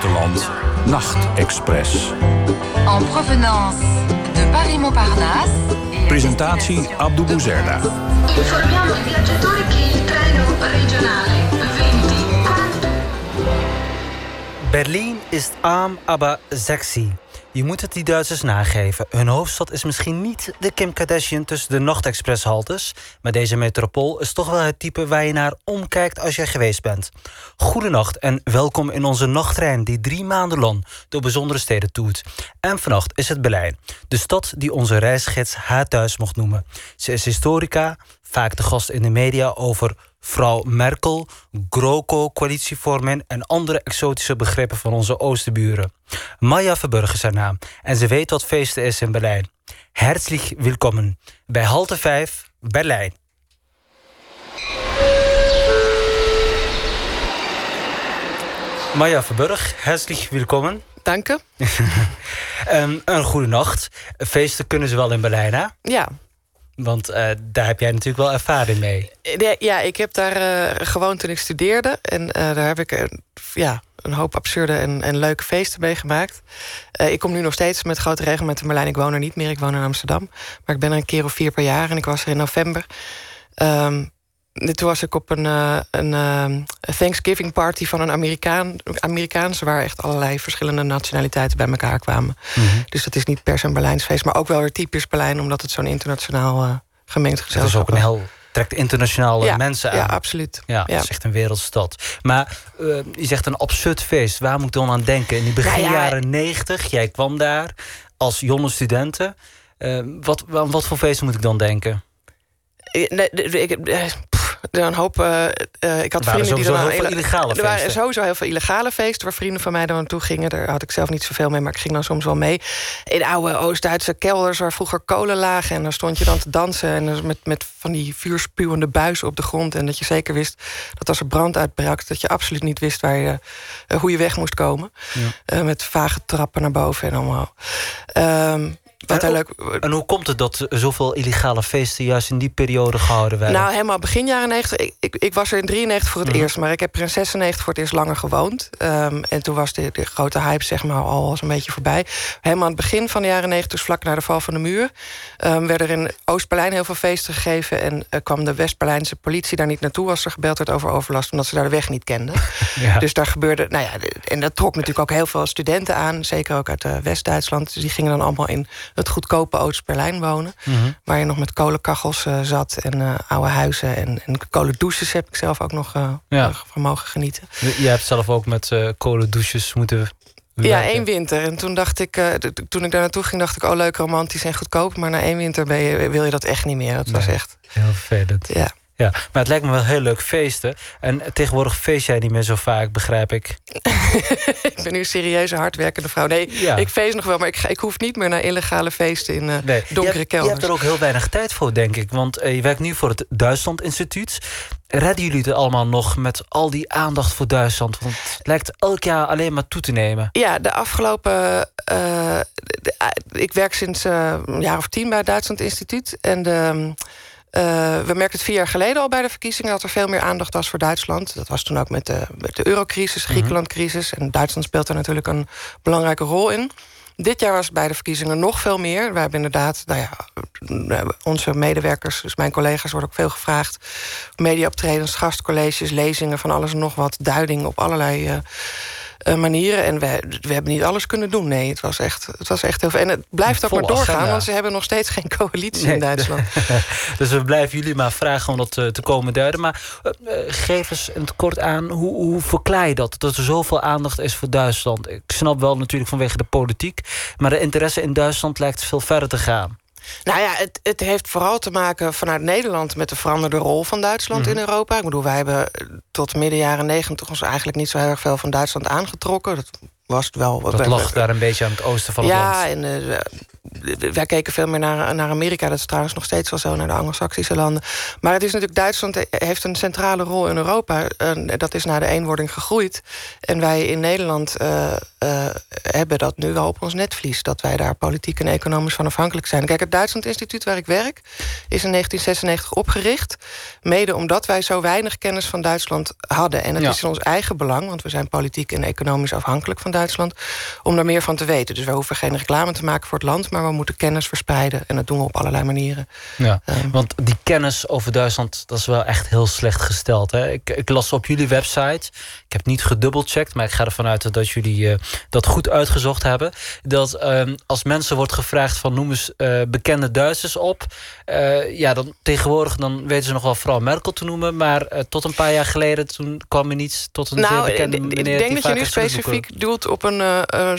buitenland. Nachtexpress. En provenance de Paris-Montparnasse. Presentatie Abdou Bouzerda. Informiamo i viaggiatori che il treno regionale 20 Berlin is arm, aber sexy. Je moet het die Duitsers nageven. Hun hoofdstad is misschien niet de Kim Kardashian tussen de nachtexpresshaltes, maar deze metropool is toch wel het type waar je naar omkijkt als je geweest bent. Goedenacht en welkom in onze nachttrein die drie maanden lang door bijzondere steden toert. En vannacht is het Berlijn, de stad die onze reisgids haar thuis mocht noemen. Ze is historica, vaak de gast in de media over vrouw Merkel, GroKo, coalitievorming en andere exotische begrippen van onze oosterburen. Maya Verburg is haar naam en ze weet wat feesten is in Berlijn. Herzlich willkommen bij Halte 5, Berlijn. Maya Verburg, herzlich willkommen. Dank je. um, een goede nacht. Feesten kunnen ze wel in Berlijn, hè? Ja. Want uh, daar heb jij natuurlijk wel ervaring mee. Ja, ik heb daar uh, gewoond toen ik studeerde. En uh, daar heb ik ja, een hoop absurde en, en leuke feesten meegemaakt. ik kom nu nog steeds met grote regelmaat in Berlijn. Ik woon er niet meer, ik woon in Amsterdam. Maar ik ben er een keer of vier per jaar en ik was er in november. Um, toen was ik op een, een, een Thanksgiving party van een Amerikaan, Amerikaanse... waar echt allerlei verschillende nationaliteiten bij elkaar kwamen. Mm -hmm. Dus dat is niet per se een Berlijns feest... maar ook wel weer typisch Berlijn... omdat het zo'n internationaal uh, gemengd gezelschap is. Het is ook een heel trekt internationale ja, mensen aan. Ja, absoluut. Ja, ja. het is echt een wereldstad. Maar uh, je zegt een absurd feest. Waar moet ik dan aan denken? In de begin Nou ja, jaren negentig, jij kwam daar als jonge studenten. Uh, wat, wat voor feest moet ik dan denken? Nee, ik, een hoop. Uh, uh, ik had er vrienden die dan heel veel illegale Er waren sowieso heel veel illegale feesten waar vrienden van mij dan naartoe gingen. Daar had ik zelf niet zoveel mee, maar ik ging dan soms wel mee. In oude Oost-Duitse kelders waar vroeger kolen lagen. En dan stond je dan te dansen en met, met van die vuurspuwende buizen op de grond. En dat je zeker wist dat als er brand uitbrak, dat je absoluut niet wist waar je, uh, hoe je weg moest komen. Ja. met vage trappen naar boven en allemaal. Um, wat en, leuk... en hoe komt het dat zoveel illegale feesten juist in die periode gehouden werden? Nou, helemaal begin jaren 90. Ik, ik, ik was er in 93 voor het mm. eerst, maar ik heb er in 96 voor het eerst langer gewoond. Um, en toen was de, de, grote hype zeg maar al een beetje voorbij. Helemaal aan het begin van de jaren 90, dus vlak na de val van de muur, um, werden er in Oost-Berlijn heel veel feesten gegeven. En uh, kwam de West-Berlijnse politie daar niet naartoe als er gebeld werd over overlast, omdat ze daar de weg niet kenden. ja. Dus daar gebeurde, nou ja, en dat trok natuurlijk ook heel veel studenten aan, zeker ook uit uh, West-Duitsland. Dus die gingen dan allemaal in het goedkope Oost-Berlijn wonen. Mm -hmm. Waar je nog met kolenkachels uh, zat en uh, oude huizen. En, en kolendouches heb ik zelf ook nog uh, ja. van mogen genieten. Je hebt zelf ook met kolendouches moeten... Ja, één winter. En toen dacht ik, toen ik daar naartoe ging, dacht ik... oh, leuk, romantisch en goedkoop. Maar na één winter ben je, wil je dat echt niet meer. Dat nee, was echt... Heel vervelend. Ja. Ja, maar het lijkt me wel heel leuk feesten. En tegenwoordig feest jij niet meer zo vaak, begrijp ik. ik ben nu een serieuze, hardwerkende vrouw. Nee, ja. ik feest nog wel, maar ik, ik hoef niet meer naar illegale feesten in uh, nee. donkere je, kelders. Je hebt er ook heel weinig tijd voor, denk ik. Want uh, je werkt nu voor het Duitsland Instituut. Redden jullie het allemaal nog met al die aandacht voor Duitsland? Want het lijkt elk jaar alleen maar toe te nemen. Ja, de afgelopen... Uh, de, ik werk sinds een jaar of tien bij het Duitsland Instituut. En de... we merkten het vier jaar geleden al bij de verkiezingen... dat er veel meer aandacht was voor Duitsland. Dat was toen ook met de, met de eurocrisis, Griekenlandcrisis. En Duitsland speelt daar natuurlijk een belangrijke rol in. Dit jaar was het bij de verkiezingen nog veel meer. We hebben inderdaad, nou ja, onze medewerkers, dus mijn collega's, worden ook veel gevraagd. Mediaoptredens, gastcolleges, lezingen van alles en nog wat, duiding op allerlei. Uh, uh, manieren. En we, we hebben niet alles kunnen doen. Nee, het was echt, het was echt heel veel. En het blijft ook maar doorgaan, agenda. want ze hebben nog steeds geen coalitie nee, in Duitsland. dus we blijven jullie maar vragen om dat te, te komen duiden. Maar uh, geef eens het kort aan, hoe, hoe verklaar je dat? Dat er zoveel aandacht is voor Duitsland. Ik snap wel natuurlijk vanwege de politiek. Maar de interesse in Duitsland lijkt veel verder te gaan. Nou ja, het, het heeft vooral te maken vanuit Nederland... met de veranderde rol van Duitsland mm -hmm. in Europa. Ik bedoel, wij hebben tot midden jaren negentig... ons eigenlijk niet zo heel erg veel van Duitsland aangetrokken. Dat was het wel... Dat lag daar een beetje aan het oosten van ja, het land. Ja, en uh, wij keken veel meer naar, naar Amerika. Dat is trouwens nog steeds wel zo, naar de Anglo-Saxische landen. Maar het is natuurlijk, Duitsland heeft een centrale rol in Europa. dat is na de eenwording gegroeid. En wij in Nederland uh, uh, hebben dat nu wel op ons netvlies. Dat wij daar politiek en economisch van afhankelijk zijn. Kijk, het Duitsland Instituut waar ik werk... is in 1996 opgericht. Mede omdat wij zo weinig kennis van Duitsland hadden. En het is in ons eigen belang, want we zijn politiek en economisch afhankelijk van Duitsland... om daar meer van te weten. Dus we hoeven geen reclame te maken voor het land... maar we moeten kennis verspreiden. En dat doen we op allerlei manieren. Ja, ehm. want die kennis over Duitsland, dat is wel echt heel slecht gesteld. Hè? Ik, ik las op jullie website, ik heb niet gedubbelcheckt... maar ik ga ervan uit dat jullie uh, dat goed uitgezocht hebben... dat uh, als mensen wordt gevraagd van noem eens uh, bekende Duitsers op... Uh, ja, dan tegenwoordig dan weten ze nog wel vooral Merkel te noemen... maar tot een paar jaar geleden toen kwam er niets tot een nou, zeer bekende meneer... Ik denk dat je nu specifiek doelt op een,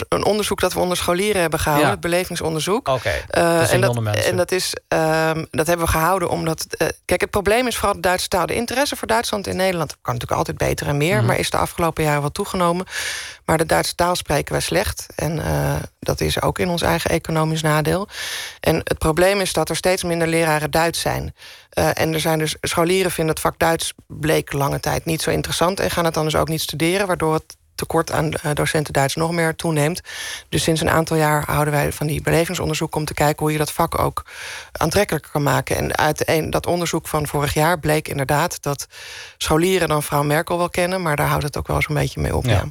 een onderzoek... dat we onder scholieren hebben gehouden, ja. het belevingsonderzoek. Oké, okay. en, dat, en dat, is, ehm, dat hebben we gehouden omdat... kijk, het probleem is vooral de Duitse taal. De interesse voor Duitsland in Nederland kan natuurlijk altijd beter en meer... Mhm. maar is de afgelopen jaren wat toegenomen. Maar de Duitse taal spreken wij slecht. En uh, dat is ook in ons eigen economisch nadeel. En het probleem is dat er steeds minder leraren Duits zijn. Uh, en er zijn dus scholieren vinden het vak Duits bleek lange tijd niet zo interessant... en gaan het dan dus ook niet studeren... waardoor het tekort aan eh, docenten Duits nog meer toeneemt. Dus sinds een aantal jaar houden wij van die belevingsonderzoek... om te kijken hoe je dat vak ook aantrekkelijker kan maken. En uit een, dat onderzoek van vorig jaar bleek inderdaad... dat scholieren dan vrouw Merkel wel kennen... maar daar houdt het ook wel zo'n beetje mee op. Ja.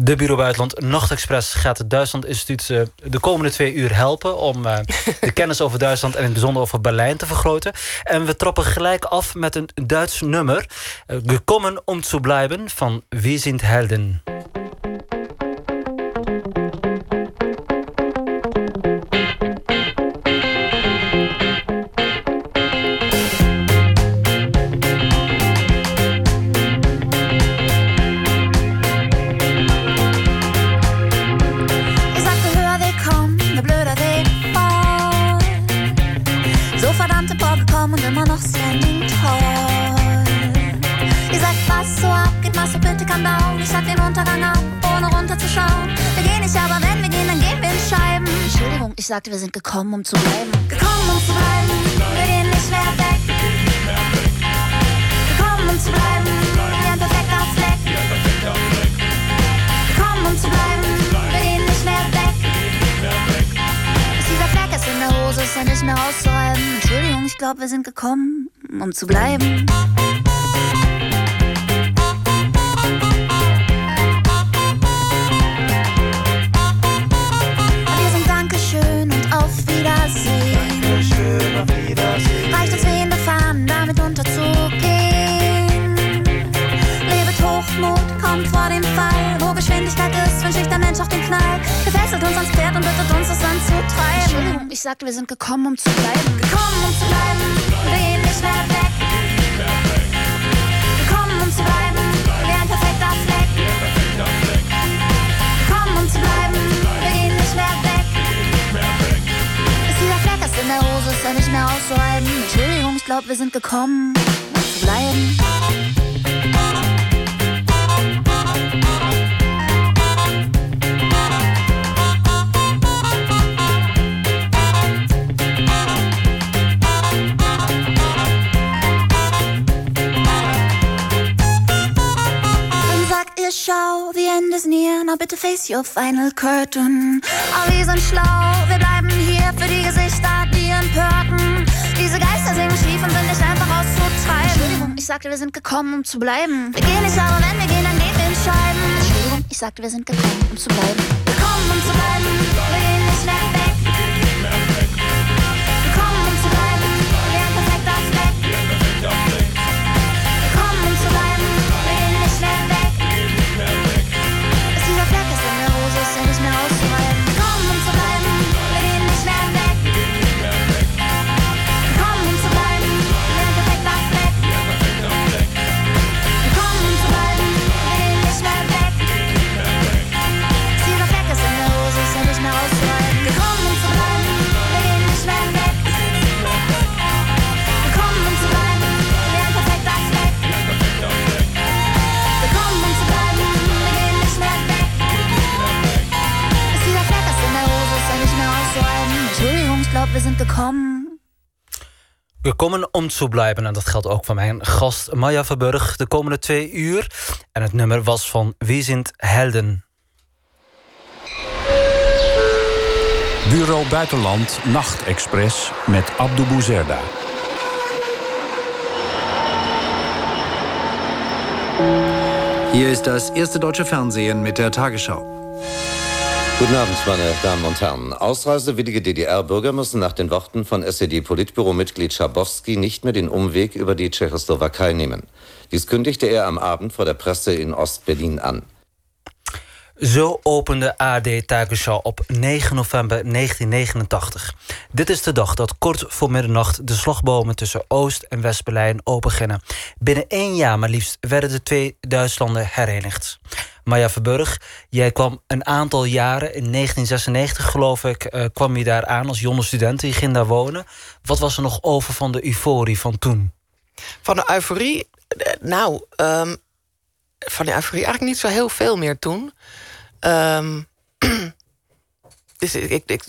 De Bureau Buitenland Nachtexpress gaat het Duitsland Instituut uh, de komende twee uur helpen... om uh, de kennis over Duitsland en in het bijzonder over Berlijn te vergroten. En we trappen gelijk af met een Duits nummer. Uh, Gekommen om te blijven van Wie sind Helden. Sagte, wir sind gekommen, um zu bleiben. Gekommen, um zu bleiben, wir gehen nicht mehr weg. Gekommen, um zu bleiben, wie ein perfekter Fleck. Gekommen, um zu bleiben, wir gehen nicht mehr weg. Ist dieser Fleck ist in der Hose, ist ja nicht mehr auszureiben. Entschuldigung, ich glaube, wir sind gekommen, um zu bleiben. Entschuldigung, ich sagte, wir sind gekommen, um zu bleiben. Gekommen, um zu bleiben, wir gehen nicht mehr weg. Gekommen, um zu bleiben, wie ein perfekter Fleck. Gekommen, um zu bleiben, wir gehen nicht mehr weg. Ist dieser Fleck ist in der Hose, ist er nicht mehr auszuhalten. Entschuldigung, ich glaube, wir sind gekommen, um zu bleiben. Is near. Now bitte face your final curtain. Aber wir sind schlau, wir bleiben hier für die Gesichter, die empörten. Diese Geister singen schief und sind nicht einfach auszutreiben. Entschuldigung, ich sagte, wir sind gekommen, um zu bleiben. Wir gehen nicht, aber wenn wir gehen, dann gehen wir in Scheiben. Entschuldigung, ich sagte, wir sind gekommen, um zu bleiben. Gekommen, um zu bleiben. Te blijven en dat geldt ook voor mijn gast Maya Verburg de komende twee uur. En het nummer was van Wie zijn Helden. Bureau Buitenland Nachtexpress met Abdou Bouzerda. Hier ist das erste deutsche Fernsehen mit der Tagesschau. Guten Abend, meine Damen und Herren. Ausreisewillige DDR-Bürger müssen nach den Worten von SED-Politbüro-Mitglied Schabowski nicht mehr den Umweg über die Tschechoslowakei nehmen. Dies kündigte er am Abend vor der Presse in Ost-Berlin an. Zo opende AD Tagesschau op 9 november 1989. Dit is de dag dat kort voor middernacht de slagbomen tussen Oost- en West-Berlijn opengingen. Binnen één jaar maar liefst werden de twee Duitslanden herenigd. Maya Verburg, jij kwam een aantal jaren, in 1996 geloof ik, uh, kwam je daar aan als jonge student. Je ging daar wonen. Wat was er nog over van de euforie van toen? Van de euforie? Eh, nou, um, van de euforie eigenlijk niet zo heel veel meer toen. Um, dus ik, ik,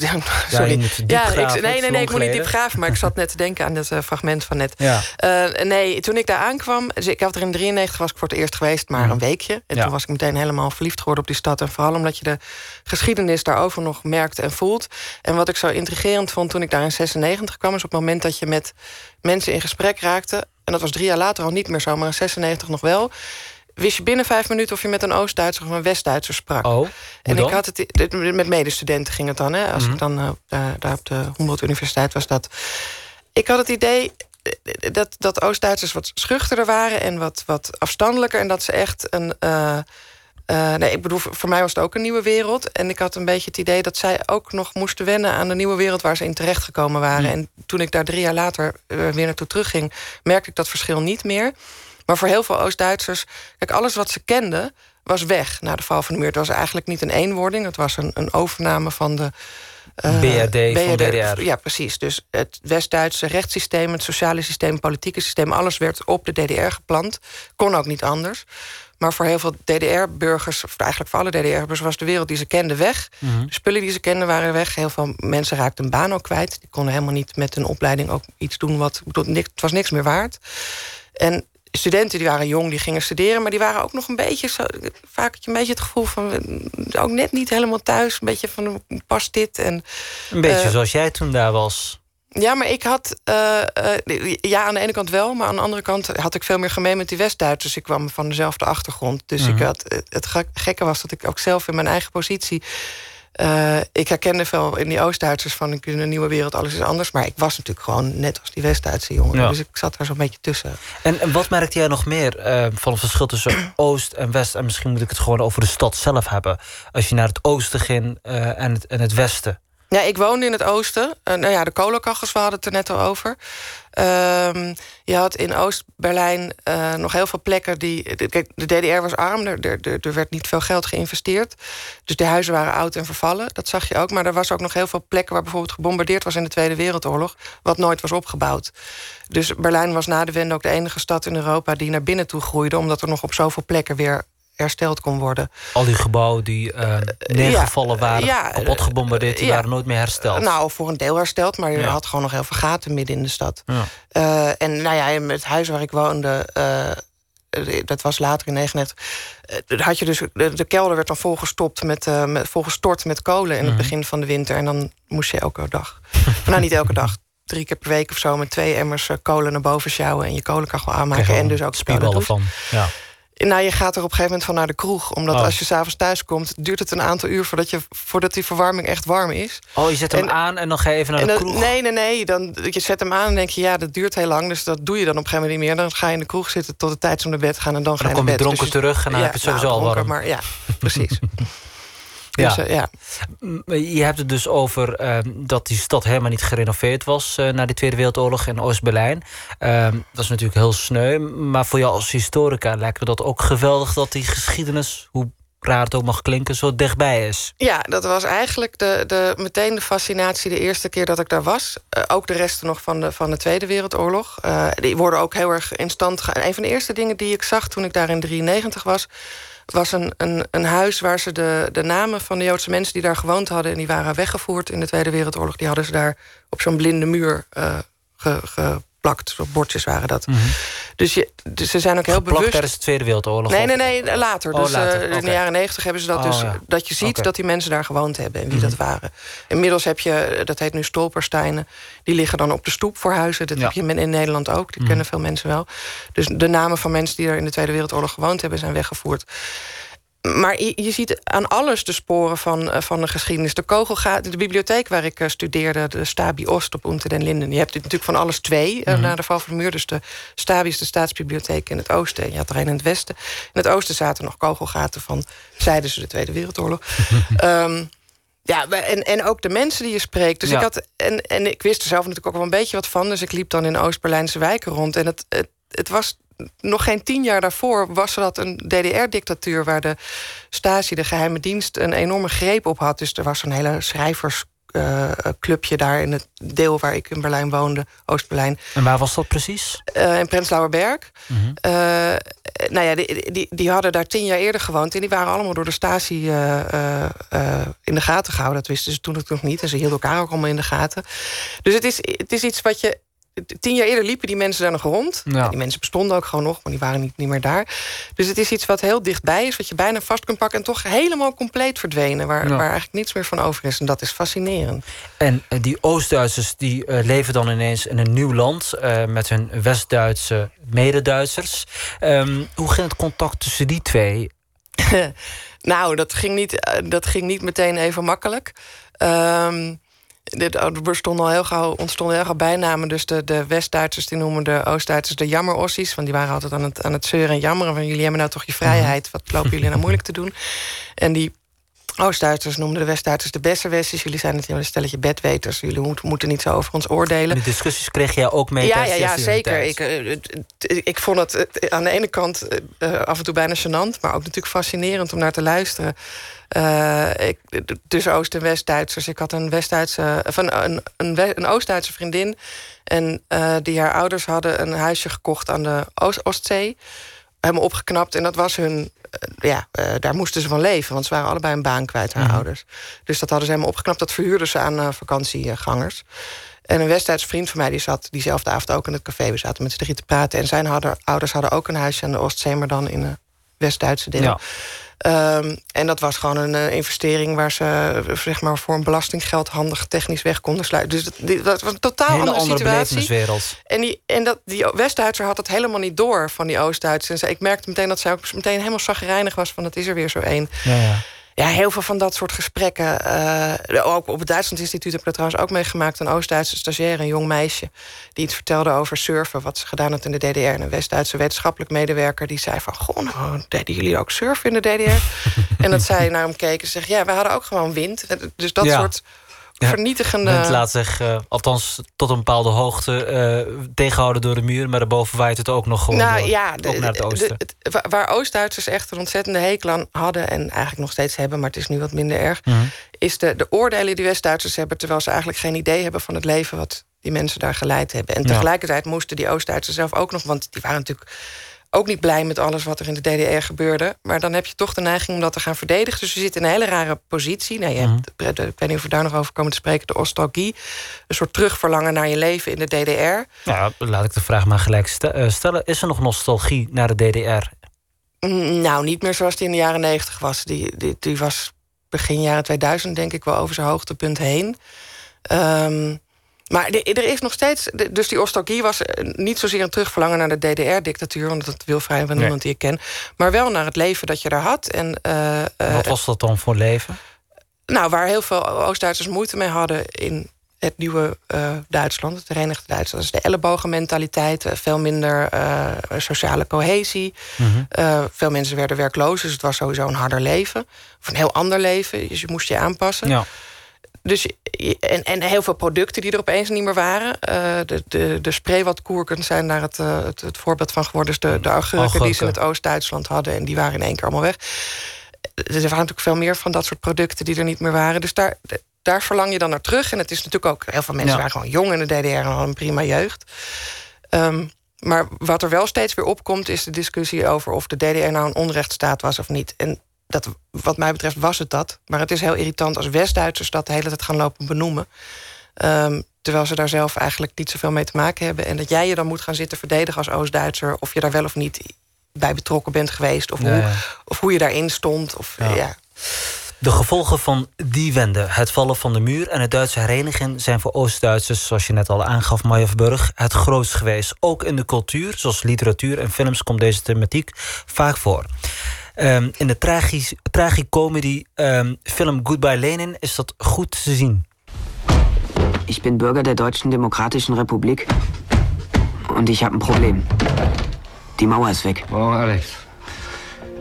sorry. Ja, ja ik, nee, nee, nee, ik moet niet diep graven, maar ik zat net te denken aan dat uh, fragment van net. Ja. Uh, nee, toen ik daar aankwam, dus ik had er in 93 was ik voor het eerst geweest, maar mm. een weekje. En ja. toen was ik meteen helemaal verliefd geworden op die stad. En vooral omdat je de geschiedenis daarover nog merkt en voelt. En wat ik zo intrigerend vond toen ik daar in 96 kwam, is op het moment dat je met mensen in gesprek raakte. En dat was drie jaar later al niet meer zo, maar in 96 nog wel wist je binnen vijf minuten of je met een Oost-Duitser of een West-Duitser sprak. Oh, en ik had het met medestudenten ging het dan, hè, als ik mhm. dan uh, daar op de Humboldt Universiteit was dat. Ik had het idee eh, dat, dat Oost-Duitsers wat schuchterder waren en wat, wat afstandelijker. En dat ze echt een. Uh, uh, nee, ik bedoel, voor mij was het ook een nieuwe wereld. En ik had een beetje het idee dat zij ook nog moesten wennen aan de nieuwe wereld waar ze in terecht gekomen waren. Mhm. En toen ik daar drie jaar later weer naartoe terugging, merkte ik dat verschil niet meer. Maar voor heel veel Oost-Duitsers, kijk, alles wat ze kenden was weg na de val van de muur. Het was eigenlijk niet een eenwording, het was een, een overname van de. Uh, BRD, BRD van DDR. Ja, precies. Dus het West-Duitse rechtssysteem, het sociale systeem, het politieke systeem, alles werd op de DDR geplant. Kon ook niet anders. Maar voor heel veel DDR-burgers, of eigenlijk voor alle DDR-burgers, was de wereld die ze kenden weg. Mhm. De spullen die ze kenden waren weg. Heel veel mensen raakten een baan ook kwijt. Die konden helemaal niet met een opleiding ook iets doen wat. Het was niks meer waard. En studenten die waren jong, die gingen studeren... maar die waren ook nog een beetje... Zo, vaak had je een beetje het gevoel van... ook net niet helemaal thuis. Een beetje van, past dit? En, een beetje uh, zoals jij toen daar was. Ja, maar ik had... Uh, uh, ja, aan de ene kant wel... maar aan de andere kant had ik veel meer gemeen met die West-Duitsers. Ik kwam van dezelfde achtergrond. Dus ik mhm. had, het gekke was dat ik ook zelf in mijn eigen positie... Uh, ik herkende veel in die Oost-Duitsers van ik in een nieuwe wereld, alles is anders. Maar ik was natuurlijk gewoon net als die West-Duitse jongen. Dus ik zat daar zo'n beetje tussen. En, en wat merkte jij nog meer uh, van het verschil tussen Oost en West? En misschien moet ik het gewoon over de stad zelf hebben. Als je naar het oosten ging uh, en, het, en het westen. Ja, ik woonde in het oosten. Uh, nou ja, de kolenkachels, we hadden het er net al over. Um, je had in Oost-Berlijn uh, nog heel veel plekken die... Kijk, de DDR was arm, er, er, er, werd niet veel geld geïnvesteerd. Dus de huizen waren oud en vervallen, dat zag je ook. Maar er was ook nog heel veel plekken waar bijvoorbeeld gebombardeerd was... in de Tweede Wereldoorlog, wat nooit was opgebouwd. Dus Berlijn was na de Wende ook de enige stad in Europa... die naar binnen toe groeide, omdat er nog op zoveel plekken weer hersteld kon worden. Al die gebouwen die uh, neergevallen waren, ja, kapot gebombardeerd... die waren nooit meer hersteld. Nou, voor een deel hersteld, maar je had gewoon nog heel veel gaten midden in de stad. Uh, en nou ja, het huis waar ik woonde... Uh, dat was later in 1999. had je dus, de, kelder werd dan volgestopt met, met, volgestort met kolen in het mhm. begin van de winter. En dan moest je elke dag, nou niet elke dag, drie keer per week of zo... met twee emmers kolen naar boven sjouwen en je kolenkachel aanmaken. En dus ook spieballen van. Ja. Nou, je gaat er op een gegeven moment van naar de kroeg. Omdat oh. als je s'avonds thuis komt, duurt het een aantal uur voordat, je, voordat die verwarming echt warm is. Oh, je zet hem aan en dan ga je even naar de kroeg? Nee, nee, nee. Dan, je zet hem aan en denk je, ja, dat duurt heel lang. Dus dat doe je dan op een gegeven moment niet meer. Dan ga je in de kroeg zitten tot de tijd om naar bed te gaan. En dan, ga je dan kom je dronken dus terug en dan heb je het sowieso nou, al warm. Maar ja, precies. Ja. Dus, uh, ja. Je hebt het dus over uh, dat die stad helemaal niet gerenoveerd was uh, na de Tweede Wereldoorlog in Oost-Berlijn. Ehm, dat is natuurlijk heel sneu. Maar voor jou als historica lijkt me dat ook geweldig dat die geschiedenis, hoe raar het ook mag klinken, zo dichtbij is. Ja, dat was eigenlijk de, de, meteen de fascinatie de eerste keer dat ik daar was. Uh, ook de resten nog van de, van de Tweede Wereldoorlog. Uh, die worden ook heel erg in stand gehouden. Een van de eerste dingen die ik zag toen ik daar in 93 was was een, een, een huis waar ze de, de namen van de Joodse mensen die daar gewoond hadden... en die waren weggevoerd in de Tweede Wereldoorlog... die hadden ze daar op zo'n blinde muur uh, ge, ge, bordjes waren dat. Mm -hmm. dus, je, dus ze zijn ook heel Geplakt bewust... tijdens de Tweede Wereldoorlog? Nee, nee, nee, later. Oh, dus later. Uh, Okay. in de jaren negentig hebben ze dat oh, dus... Ja. dat je ziet okay. dat die mensen daar gewoond hebben en wie mm -hmm. dat waren. Inmiddels heb je, dat heet nu stolpersteinen... die liggen dan op de stoep voor huizen. Dat ja. heb je in Nederland ook, die mm -hmm. kennen veel mensen wel. Dus de namen van mensen die er in de Tweede Wereldoorlog gewoond hebben... zijn weggevoerd maar je, je, ziet aan alles de sporen van, uh, van de geschiedenis. De kogelgaten, de bibliotheek waar ik uh, studeerde, de Stabi Oost op Unter den Linden. Je hebt natuurlijk van alles twee uh, mm -hmm. na de val van de muur. Dus de Stabi is de staatsbibliotheek in het oosten. En je had er een in het westen. In het oosten zaten nog kogelgaten van tijdens de Tweede Wereldoorlog. um, ja, en, en ook de mensen die je spreekt. Dus ja. ik had, en, en ik wist er zelf natuurlijk ook wel een beetje wat van. Dus ik liep dan in Oost-Berlijnse wijken rond. En het, het, het was nog geen tien jaar daarvoor was dat een DDR-dictatuur... waar de Stasi, de geheime dienst, een enorme greep op had. Dus er was een hele schrijversclubje uh, daar in het deel waar ik in Berlijn woonde, Oost-Berlijn. En waar was dat precies? Uh, in Prenzlauer Berg. Mm -hmm. uh, nou ja, die, die, die, hadden daar tien jaar eerder gewoond... en die waren allemaal door de Stasi in de gaten gehouden. Dat wisten ze toen nog niet. En ze hielden elkaar ook allemaal in de gaten. Dus het is, het is iets wat je tien jaar eerder liepen die mensen daar nog rond. Ja. Die mensen bestonden ook gewoon nog, maar die waren niet, niet meer daar. Dus het is iets wat heel dichtbij is, wat je bijna vast kunt pakken... en toch helemaal compleet verdwenen, waar, Ja. waar eigenlijk niets meer van over is. En dat is fascinerend. En uh, die Oost-Duitsers die uh, leven dan ineens in een nieuw land... Uh, met hun West-Duitse mede-Duitsers. Um, hoe ging het contact tussen die twee? nou, dat ging, niet, dat ging niet meteen even makkelijk. Um, dit, er bestonden al heel gauw, ontstonden heel gauw bijnamen. Dus de, de West-Duitsers die noemen de Oost-Duitsers de jammerossies. Want die waren altijd aan het, aan het zeuren en jammeren. Van jullie hebben nou toch je vrijheid. Wat lopen jullie nou moeilijk te doen? En die Oost-Duitsers noemden de West-Duitsers de Besserwessers. Jullie zijn het een stelletje bedweters. Jullie moet, moeten niet zo over ons oordelen. Die discussies kreeg jij ook mee Ja, ja, ja zeker. Ik, uh, ik vond het aan de ene kant uh, af en toe bijna gênant... maar ook natuurlijk fascinerend om naar te luisteren. Uh, ik, tussen Oost- en West-Duitsers. Ik had een, West-Duitse, van een, een, een Oost-Duitse vriendin... en uh, die haar ouders hadden een huisje gekocht aan de Oost Oostzee. Helemaal opgeknapt. En dat was hun... Uh, ja, daar moesten ze van leven. Want ze waren allebei een baan kwijt, haar mm. ouders. Dus dat hadden ze helemaal opgeknapt. Dat verhuurden ze aan vakantiegangers. En een West-Duitse vriend van mij die zat diezelfde avond ook in het café. We zaten met z'n drie te praten. En zijn hadden, ouders hadden ook een huisje aan de Oostzee... maar dan in het West-Duitse deel. Ja. Um, en dat was gewoon een uh, investering waar ze zeg maar, voor een belastinggeld handig technisch weg konden sluiten. Dus dat, dat was een totaal Hele andere, andere situatie. En, die, en dat, die West-Duitser had het helemaal niet door van die Oost-Duitsers. Ik merkte meteen dat zij ook meteen helemaal zagrijnig was van het is er weer zo één. Ja, ja. Ja, heel veel van dat soort gesprekken. Uh, ook op het Duitsland Instituut heb ik dat trouwens ook meegemaakt. Een Oost-Duitse stagiair, een jong meisje... die iets vertelde over surfen, wat ze gedaan had in de DDR. En een West-Duitse wetenschappelijk medewerker die zei van... goh, nou, deden jullie ook surfen in de DDR? en dat zij naar hem keken en zegt... ja, we hadden ook gewoon wind. Dus dat ja. soort vernietigende... Het laat zich, uh, althans tot een bepaalde hoogte... Uh, tegenhouden door de muur, maar daarboven waait het ook nog gewoon nou, door, ja, de, ook naar het oosten. De, de, waar Oost-Duitsers echt een ontzettende hekel aan hadden... en eigenlijk nog steeds hebben, maar het is nu wat minder erg... Mm -hmm. is de, de oordelen die West-Duitsers hebben... terwijl ze eigenlijk geen idee hebben van het leven... wat die mensen daar geleid hebben. En tegelijkertijd moesten die Oost-Duitsers zelf ook nog... want die waren natuurlijk ook niet blij met alles wat er in de DDR gebeurde. Maar dan heb je toch de neiging om dat te gaan verdedigen. Dus je zit in een hele rare positie. Nou, je Mhm. hebt, mm. Ik weet niet of we daar nog over komen te spreken. De nostalgie. Een soort terugverlangen naar je leven in de DDR. Ja, laat ik de vraag maar gelijk stellen. Is er nog nostalgie naar de DDR? Nou, niet meer zoals die in de jaren negentig was. Die, die, die was begin jaren 2000 denk ik wel over zijn hoogtepunt heen. Um, maar er is nog steeds... Dus die nostalgie was niet zozeer een terugverlangen naar de DDR-dictatuur... want dat wil vrijwel nee. niemand die ik ken... maar wel naar het leven dat je daar had. En, uh, uh, Wat was dat dan voor leven? Nou, waar heel veel Oost-Duitsers moeite mee hadden... in het nieuwe uh, Duitsland, het Verenigde Duitsland. Dus de ellebogenmentaliteit, veel minder sociale cohesie. Mm -hmm. veel mensen werden werkloos, dus het was sowieso een harder leven. Of een heel ander leven, dus je moest je aanpassen. Ja. Dus, en, en heel veel producten die er opeens niet meer waren. Uh, de, de, de spreewatkoerken zijn daar het, uh, het, het, voorbeeld van geworden. Dus de, de augurken, augurken die ze in het Oost-Duitsland hadden... en die waren in één keer allemaal weg. Er waren natuurlijk veel meer van dat soort producten die er niet meer waren. Dus daar, daar verlang je dan naar terug. En het is natuurlijk ook... heel veel mensen ja. waren gewoon jong in de DDR en hadden een prima jeugd. Um, maar wat er wel steeds weer opkomt... is de discussie over of de DDR nou een onrechtsstaat was of niet. En dat, wat mij betreft was het dat. Maar het is heel irritant als West-Duitsers dat de hele tijd gaan lopen benoemen. Um, terwijl ze daar zelf eigenlijk niet zoveel mee te maken hebben. En dat jij je dan moet gaan zitten verdedigen als Oost-Duitser... of je daar wel of niet bij betrokken bent geweest... of, hoe, of hoe je daarin stond. Of, ja. De gevolgen van die wende, het vallen van de muur en het Duitse herenigen, zijn voor Oost-Duitsers, zoals je net al aangaf, Burg, het grootst geweest. Ook in de cultuur, zoals literatuur en films, komt deze thematiek vaak voor. Um, in de tragicomedy um, film Goodbye Lenin is dat goed te zien. Ich bin Bürger der Deutschen Demokratischen Republik und ich habe ein Problem. Die Mauer ist weg. Morgen, Alex.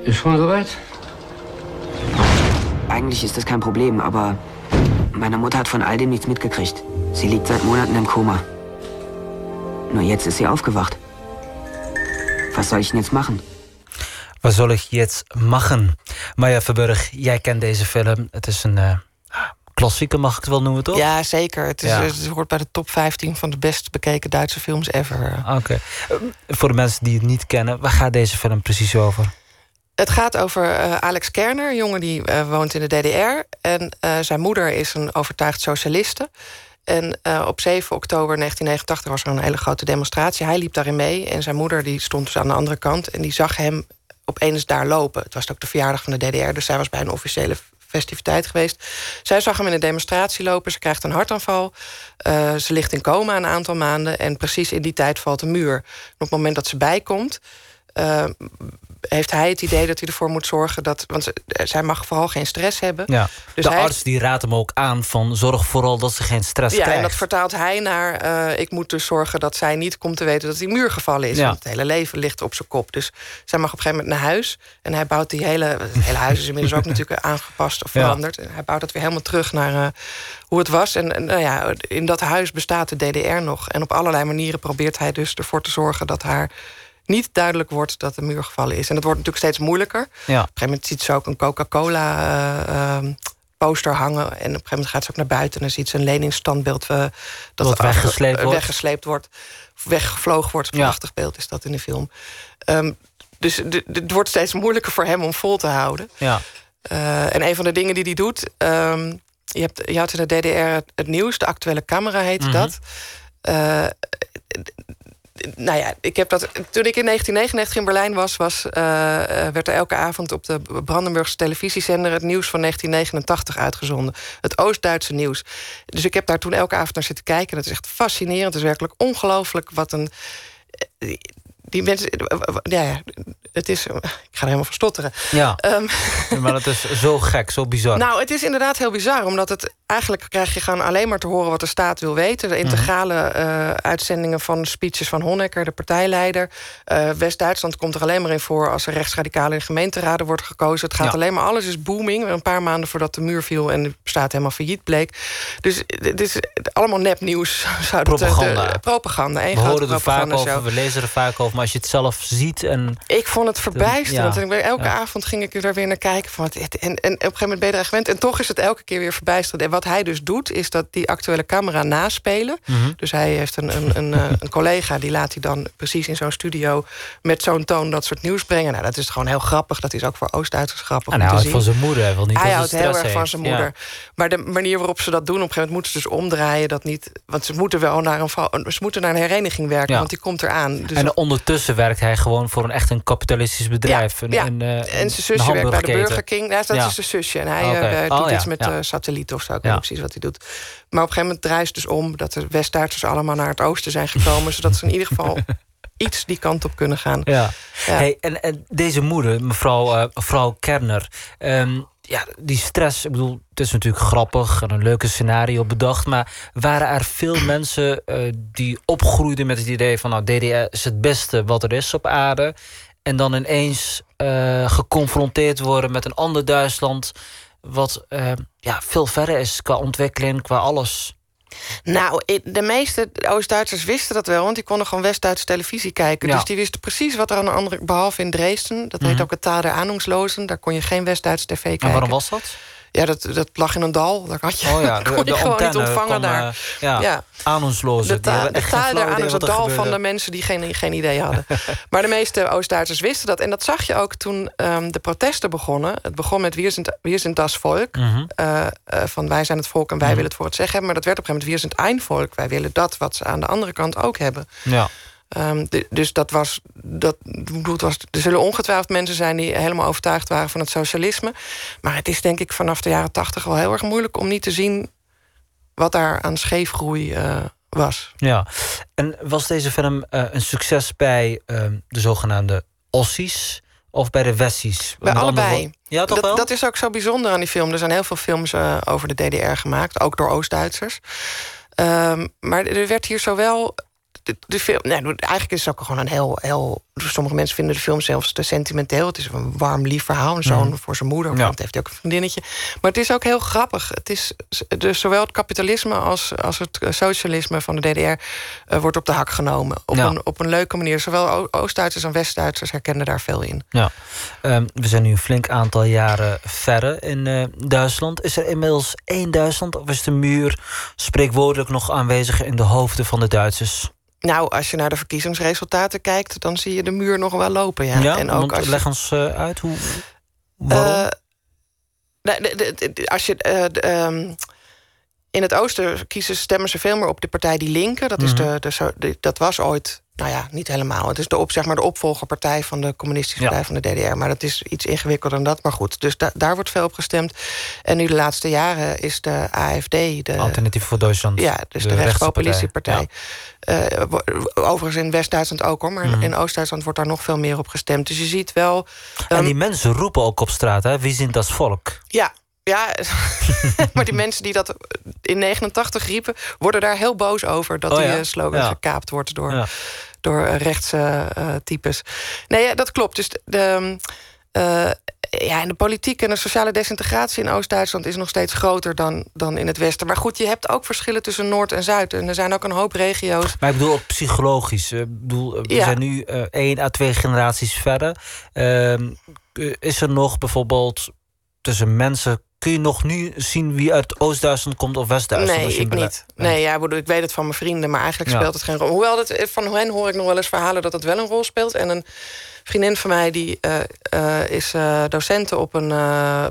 Ist schon soweit? Eigentlich ist das kein Problem, aber meine Mutter hat von all dem nichts mitgekriegt. Sie liegt seit Monaten im Koma. Nur jetzt ist sie aufgewacht. Was soll ich denn jetzt machen? Was soll ich jetzt machen? Maya Verburg, jij kent deze film. Het is een uh, klassieker, mag ik het wel noemen, toch? Ja, zeker. Het, is, het hoort bij de top 15 van de best bekeken Duitse films ever. Oké. Voor de mensen die het niet kennen, waar gaat deze film precies over? Het gaat over uh, Alex Kerner, een jongen die uh, woont in de DDR. En zijn moeder is een overtuigd socialiste. En op 7 oktober 1989 was er een hele grote demonstratie. Hij liep daarin mee en zijn moeder die stond dus aan de andere kant... en die zag hem opeens daar lopen. Het was ook de verjaardag van de DDR, dus zij was bij een officiële festiviteit geweest. Zij zag hem in een demonstratie lopen. Ze krijgt een hartaanval. Uh, ze ligt in coma een aantal maanden. En precies in die tijd valt de muur. Op het moment dat ze bijkomt... Uh, heeft hij het idee dat hij ervoor moet zorgen dat. Want zij mag vooral geen stress hebben. Ja. Dus de arts die raadt hem ook aan van zorg vooral dat ze geen stress ja, krijgt. En dat vertaalt hij naar. Uh, ik moet dus zorgen dat zij niet komt te weten dat die muur gevallen is. Ja. Want het hele leven ligt op zijn kop. Dus zij mag op een gegeven moment naar huis. En hij bouwt die hele. Het hele huis is inmiddels ook natuurlijk aangepast of veranderd. Ja. Hij bouwt het weer helemaal terug naar uh, hoe het was. En nou ja, in dat huis bestaat de DDR nog. En op allerlei manieren probeert hij dus ervoor te zorgen dat haar niet duidelijk wordt dat de muur gevallen is. En dat wordt natuurlijk steeds moeilijker. Ja. Op een gegeven moment ziet ze ook een Coca-Cola... Uh, poster hangen. En op een gegeven moment gaat ze ook naar buiten... en ziet ze een leningsstandbeeld uh, dat weggesleept, wordt. weggesleept wordt. Weggevlogen wordt. Een prachtig beeld is dat in de film. Um, dus het wordt steeds moeilijker voor hem om vol te houden. Ja. Uh, en een van de dingen die hij doet... Um, je, hebt, je had in de DDR het nieuws, de actuele camera heette mm -hmm. dat nou ja, ik heb dat, toen ik in 1999 in Berlijn was, was uh, werd er elke avond op de Brandenburgse televisiezender het nieuws van 1989 uitgezonden. Het Oost-Duitse nieuws. Dus ik heb daar toen elke avond naar zitten kijken. En het is echt fascinerend. Het is werkelijk ongelooflijk wat een die mensen. Ja, ja, het is. Ik ga er helemaal van stotteren. Ja. Um, maar het is zo gek, zo bizar. Nou, het is inderdaad heel bizar, omdat het. Eigenlijk krijg je gewoon alleen maar te horen wat de staat wil weten. De mhm. integrale uh, uitzendingen van speeches van Honecker, de partijleider. Uh, West-Duitsland komt er alleen maar in voor als er rechtsradicalen in gemeenteraden wordt gekozen. Het gaat ja. alleen maar, alles is booming. Een paar maanden voordat de muur viel en de staat helemaal failliet bleek. Dus het is allemaal nepnieuws. Zou propaganda. Het, de, propaganda. We horen er vaak over, we lezen er vaak over maar als je het zelf ziet en... Ik vond het verbijsterend. Ja. En elke ja. avond ging ik er weer naar kijken. Van, en, en, op een gegeven moment ben je er gewend. En toch is het elke keer weer verbijsterend. En wat hij dus doet, is dat die actuele camera naspelen. Mm -hmm. Dus hij heeft een, een, een, eh, een, collega... die laat hij dan precies in zo'n studio... met zo'n toon dat soort nieuws brengen. Nou, dat is gewoon heel grappig. Dat is ook voor Oost-Duitsers grappig En hij houdt van zijn moeder. Wil niet hij houdt heel erg heeft. van zijn moeder. Ja. Maar de manier waarop ze dat doen... op een gegeven moment moeten ze dus omdraaien. Dat niet, want ze moeten wel naar een, ze moeten naar een hereniging werken. Want die komt eraan. Dus en ondertussen werkt hij gewoon voor een echt een kapitalistisch bedrijf. Ja, een, ja. Een, uh, en zijn zusje werkt bij de Burger King. Ja, dat ja. is zijn zusje. En hij okay. uh, doet oh, iets met uh, satellieten of zo. Ik weet niet precies wat hij doet. Maar op een gegeven moment draait het dus om... dat de West-Duitsers allemaal naar het oosten zijn gekomen... zodat ze in ieder geval iets die kant op kunnen gaan. Ja. Hey, en, en, deze moeder, mevrouw, mevrouw Kerner... Um, ja, die stress, ik bedoel, het is natuurlijk grappig en een leuke scenario bedacht. Maar waren er veel mensen uh, die opgroeiden met het idee van, nou, DDR is het beste wat er is op aarde. En dan ineens uh, geconfronteerd worden met een ander Duitsland. wat uh, ja, veel verder is qua ontwikkeling, qua alles. Nou, de meeste Oost-Duitsers wisten dat wel... want die konden gewoon West-Duitse televisie kijken. Ja. Dus die wisten precies wat er aan de andere... behalve in Dresden, dat heet mm -hmm. ook het Tader Ahnungslozen... daar kon je geen West-Duitse tv kijken. En waarom was dat? Ja, dat, dat lag in een dal. Daar had je, Oh ja, kon je gewoon niet ontvangen daar. eh, ja, Ja. ahnungsloze. De, ta de taal is wat het dal van de mensen die geen, geen idee hadden. maar de meeste Oost-Duitsers wisten dat. En dat zag je ook toen ehm, de protesten begonnen. Het begon met Wir sind, wir sind das Volk. Eh, van wij zijn het volk en wij Mhm. willen het voor het zeggen hebben. Maar dat werd op een gegeven moment Wir sind ein Volk. Wij willen dat wat ze aan de andere kant ook hebben. Ja. Ehm, de- dus dat was, dat, was. Er zullen ongetwijfeld mensen zijn die helemaal overtuigd waren van het socialisme. Maar het is denk ik vanaf de jaren tachtig wel heel erg moeilijk om niet te zien wat daar aan scheefgroei eh, was. Ja, en was deze film eh, een succes bij ehm, de zogenaamde Ossies of bij de Wessies? Bij allebei. Ja, toch dat, wel? dat is ook zo bijzonder aan die film. Er zijn heel veel films eh, over de DDR gemaakt, ook door Oost-Duitsers. Ehm, maar er werd hier zowel. De, de film, nee, eigenlijk is het ook gewoon een heel, heel. Sommige mensen vinden de film zelfs te sentimenteel. Het is een warm, lief verhaal. Een zoon Mhm. voor zijn moeder. Ja. Want heeft hij ook een vriendinnetje. Maar het is ook heel grappig. Het is dus zowel het kapitalisme als, als het socialisme van de DDR eh, wordt op de hak genomen. Op, Ja. een, op een leuke manier. Zowel Oost-Duitsers en West-Duitsers herkennen daar veel in. Ja, Ehm, we zijn nu een flink aantal jaren verder in eh, Duitsland. Is er inmiddels één Duitsland of is de muur spreekwoordelijk nog aanwezig in de hoofden van de Duitsers? Nou, als je naar de verkiezingsresultaten kijkt, dan zie je de muur nog wel lopen. Ja, en ook als je, leg ons eh, uit hoe. De- als je eh, de, ehm, in het oosten kiezen, stemmen ze veel meer op de partij die linken. Dat, is Mhm. de, de, zo- de- dat was ooit, nou ja, niet helemaal. Het is de, op, zeg maar, de opvolgerpartij van de communistische Ja. partij van de DDR. Maar dat is iets ingewikkelder dan dat. Maar goed, dus da- daar wordt veel op gestemd. En nu de laatste jaren is de AFD... De, Alternatief voor Duitsland. ja, dus de, rechtse rechtspopulistische partij. partij. Eh, overigens in West-Duitsland ook hoor, maar Mhm. in Oost-Duitsland wordt daar nog veel meer op gestemd. Dus je ziet wel. En ehm, die mensen roepen ook op straat, hè? Wie zijn dat volk? Ja, ja. maar die mensen die dat in 89 riepen, worden daar heel boos over dat Oh die ja? eh, slogan Ja. gekaapt wordt door, Ja. Door eh, rechtse eh, types. Nee, ja, dat klopt. Dus de. de, eh, ja, en de politiek en de sociale desintegratie in Oost-Duitsland is nog steeds groter dan, dan in het Westen. Maar goed, je hebt ook verschillen tussen Noord en Zuid. En er zijn ook een hoop regio's. Maar ik bedoel ook psychologisch. Ik bedoel, we Ja. zijn nu eh, één à twee generaties verder. Ehm, eh, is er nog bijvoorbeeld tussen mensen... Kun je nog nu zien wie uit Oost-Duitsland komt of West-Duitsland? Nee, ik niet. Nee, ja, ik weet het van mijn vrienden, maar eigenlijk Ja. speelt het geen rol. Hoewel, het, eh, van hen hoor ik nog wel eens verhalen dat het wel een rol speelt. En een vriendin van mij die eh, eh, is docent op een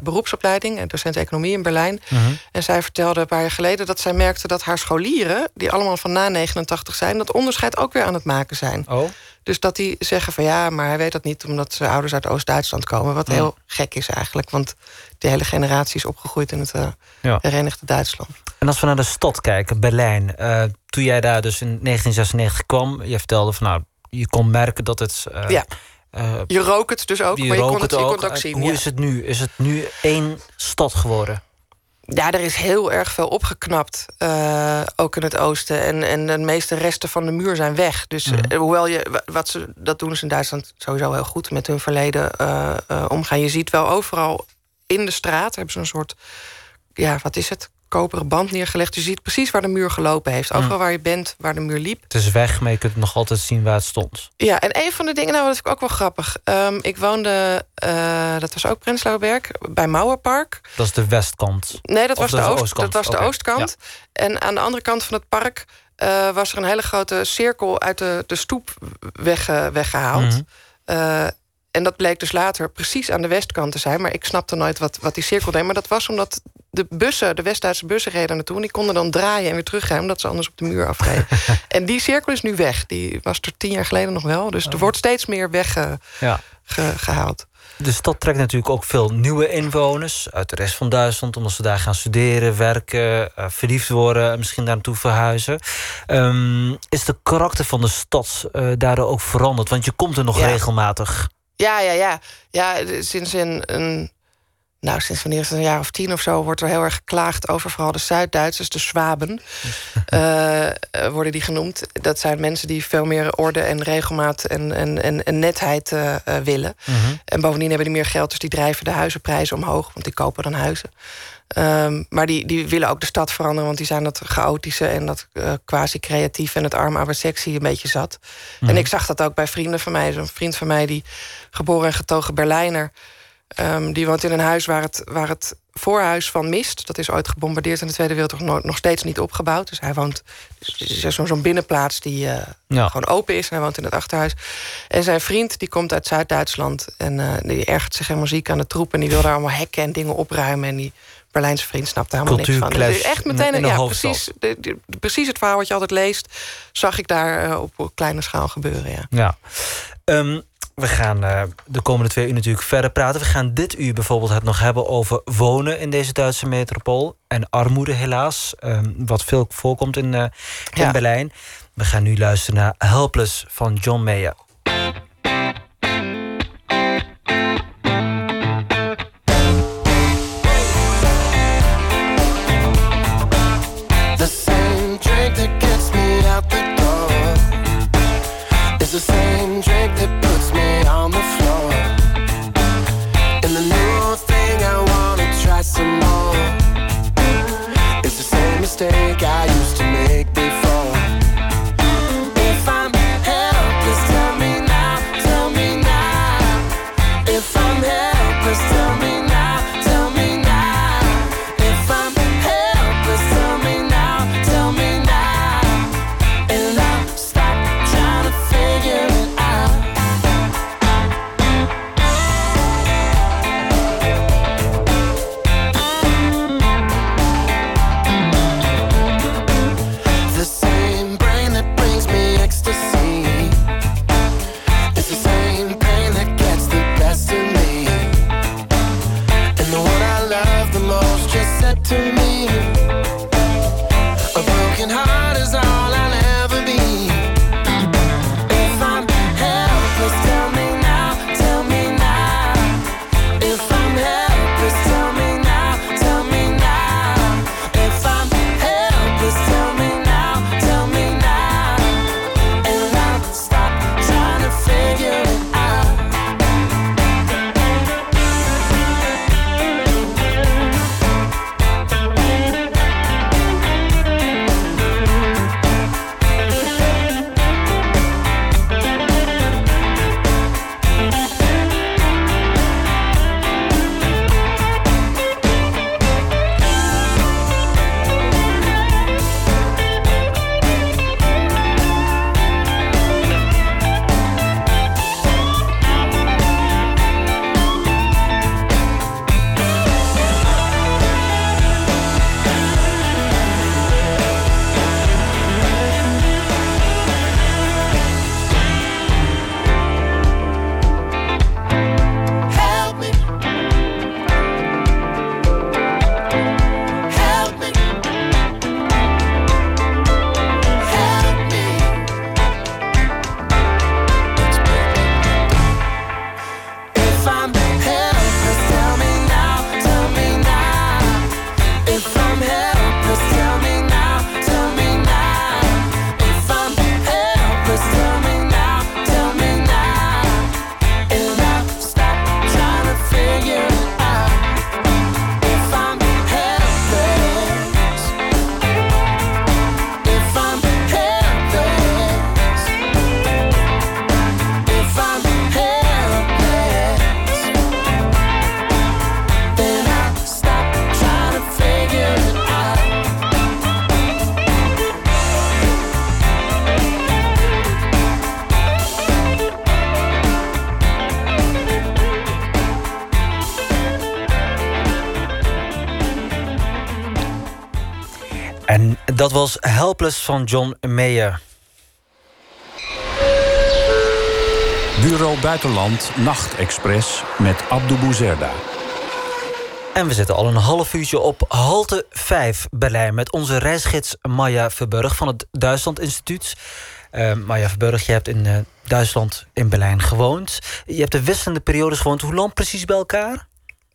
beroepsopleiding, docent economie in Berlijn. Mhm. En zij vertelde een paar jaar geleden dat zij merkte dat haar scholieren, die allemaal van na 89 zijn, dat onderscheid ook weer aan het maken zijn. Oh, Dus dat die zeggen van ja, maar hij weet dat niet omdat zijn ouders uit Oost-Duitsland komen. Wat Ja. heel gek is eigenlijk, want die hele generatie is opgegroeid in het Ja. Verenigde Duitsland. En als we naar de stad kijken, Berlijn. toen jij daar dus in 1996 kwam, je vertelde van nou, je kon merken dat het. Ja. Eh, Je rook het dus ook, maar je kon het, je kon het ook zien. Hoe ja. is het nu? Is het nu één stad geworden? Ja, er is heel erg veel opgeknapt, eh, ook in het oosten. En, en de meeste resten van de muur zijn weg. Dus Mhm. eh, hoewel je, wa- wat ze, dat doen ze in Duitsland sowieso heel goed met hun verleden omgaan. Je ziet wel overal in de straat hebben ze een soort, ja, wat is het? Koperen band neergelegd. Je ziet precies waar de muur gelopen heeft. Overal waar je bent, waar de muur liep. Het is weg, maar je kunt nog altijd zien waar het stond. Ja, en een van de dingen, nou, dat vind ik ook wel grappig. Ehm, ik woonde, eh, dat was ook Prenzlauer Berg, bij Mauerpark. Dat is de westkant. Nee, dat Of was, de, oost, oostkant. dat was de oostkant. En aan de andere kant van het park eh, was er een hele grote cirkel uit de, de stoep wegge- weggehaald. Mhm. Eh, en dat bleek dus later precies aan de westkant te zijn. Maar ik snapte nooit wat, wat die cirkel deed. Maar dat was omdat de bussen, de West-Duitse bussen reden naartoe... en die konden dan draaien en weer teruggaan... omdat ze anders op de muur afreden. en die cirkel is nu weg. Die was er tien jaar geleden nog wel. Dus er wordt steeds meer weggehaald. Ja. De stad trekt natuurlijk ook veel nieuwe inwoners uit de rest van Duitsland, omdat ze daar gaan studeren, werken, eh, verliefd worden en misschien daar naartoe verhuizen. Ehm, is de karakter van de stad eh, daardoor ook veranderd? Want je komt er nog Ja. regelmatig. Ja, ja, ja. Ja, sinds een, een. Nou, sinds wanneer is het een jaar of tien of zo wordt er heel erg geklaagd over vooral de Zuid-Duitsers, de Zwaben, eh, eh, worden die genoemd. Dat zijn mensen die veel meer orde en regelmaat en, en, en, en netheid eh, willen. En bovendien hebben die meer geld, dus die drijven de huizenprijzen omhoog, want die kopen dan huizen. Ehm, maar die, die willen ook de stad veranderen, want die zijn dat chaotische en dat eh, quasi-creatief en het arm oude sexy een beetje zat. Mhm. En ik zag dat ook bij vrienden van mij. Zo'n vriend van mij, die geboren en getogen Berlijner, ehm, die woont in een huis waar het, waar het voorhuis van Mist. Dat is ooit gebombardeerd in de Tweede Wereldoorlog. Nog steeds niet opgebouwd. Dus hij woont... Dus is zo'n binnenplaats die uh, gewoon open is. En hij woont in het achterhuis. En zijn vriend die komt uit Zuid-Duitsland. En uh, die ergert zich helemaal ziek aan de troep. En die wil daar allemaal hekken en dingen opruimen. En die Berlijnse vriend snapt daar helemaal niks van. Dus echt meteen een, ja, precies, de, precies het verhaal wat je altijd leest... zag ik daar uh, op kleine schaal gebeuren, ja. ja. Um, we gaan uh, de komende twee uur natuurlijk verder praten. We gaan dit uur bijvoorbeeld het nog hebben over wonen in deze Duitse metropool. En armoede helaas, um, wat veel voorkomt in, uh, in ja. Berlijn. We gaan nu luisteren naar Helpless van John Mayer. Helpless van John Mayer. Bureau Buitenland Nachtexpress met Abdou Bouzerda. En we zitten al een half uurtje op halte 5 Berlijn... met onze reisgids Maya Verburg van het Duitsland Instituut. Eh Maya Verburg, je hebt in eh, Duitsland in Berlijn gewoond. Je hebt de wisselende periodes gewoond. Hoe lang precies bij elkaar?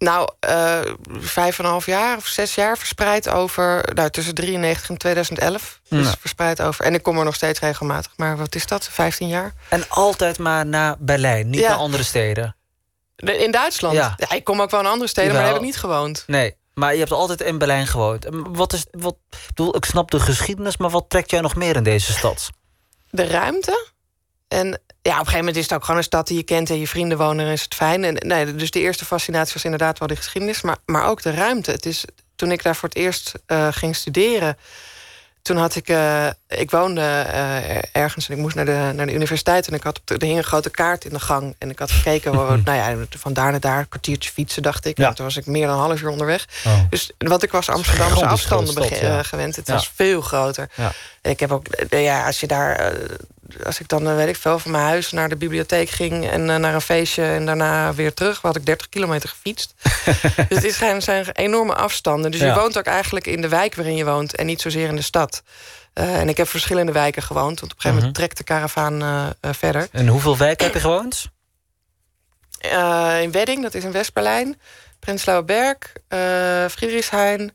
Nou, eh, vijf en een half jaar of zes jaar verspreid over... Nou, tussen 93 en 2011. Dus Ja. verspreid over... En ik kom er nog steeds regelmatig. Maar wat is dat? 15 jaar? En altijd maar naar Berlijn, niet Ja. naar andere steden. De- In Duitsland? Ja. Ja. ik kom ook wel in andere steden, maar daar heb ik niet gewoond. Nee, maar je hebt altijd in Berlijn gewoond. En Wat is, wat, ik, bedoel, ik snap de geschiedenis, maar wat trekt jij nog meer in deze stad? De ruimte. En Ja, op een gegeven moment is het ook gewoon een stad die je kent en je vrienden wonen en is het fijn. En, nee, dus de eerste fascinatie was inderdaad wel de geschiedenis, maar, maar ook de ruimte. Het is, toen ik daar voor het eerst uh, ging studeren, toen had ik, uh, ik woonde uh, ergens en ik moest naar de, naar de universiteit. En ik had, er hing een grote kaart in de gang. En ik had gekeken, nou ja, van daar naar daar, een kwartiertje fietsen, dacht ik. Ja. En toen was ik meer dan een half uur onderweg. Oh. Dus wat ik was Amsterdamse afstanden ja. gewend. Het ja. was veel groter. En ik heb ook, ja, als je daar als ik dan, eh, weet ik veel, van mijn huis naar de bibliotheek ging... en uh, naar een feestje en daarna weer terug... had ik 30 kilometer gefietst. dus het zijn, zijn enorme afstanden. Dus je woont ook eigenlijk in de wijk waarin je woont... en niet zozeer in de stad. Uh, en ik heb verschillende wijken gewoond. Want op een gegeven moment mhm. trekt de karavaan uh, verder. En hoeveel wijken heb je gewoond? in Wedding, dat is in West-Berlijn. Prenzlauer Berg, Friedrichshain...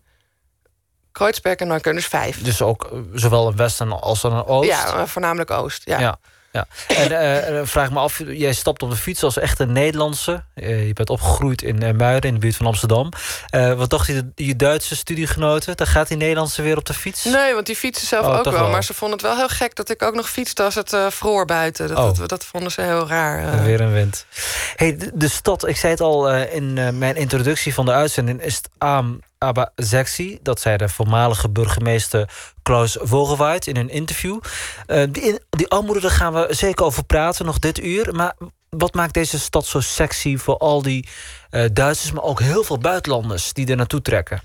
Kreuzberg en Neukölln, dus vijf. Dus ook eh, zowel een westen als een oost? Ja, eh, voornamelijk oost, ja. ja. Ja. En uh, vraag me af, jij stapt op de fiets als echte Nederlandse. Uh, je bent opgegroeid in uh, Muiden, in de buurt van Amsterdam. wat dacht je, je Duitse studiegenoten? Dan gaat die Nederlandse weer op de fiets? Nee, want die fietsen zelf oh, ook wel, Maar ze vonden het wel heel gek dat ik ook nog fietste als het vroor buiten. Dat, oh. dat, dat, vonden ze heel raar. Weer een wind. Hey, de, de, stad, ik zei het al in mijn introductie van de uitzending... is het aan aber sexy. Dat zei de voormalige burgemeester Klaus Vogelwaard in een interview. Uh, die, die armoede, daar gaan we zeker over praten, nog dit uur. Maar wat maakt deze stad zo sexy voor al die uh, Duitsers... maar ook heel veel buitenlanders die er naartoe trekken?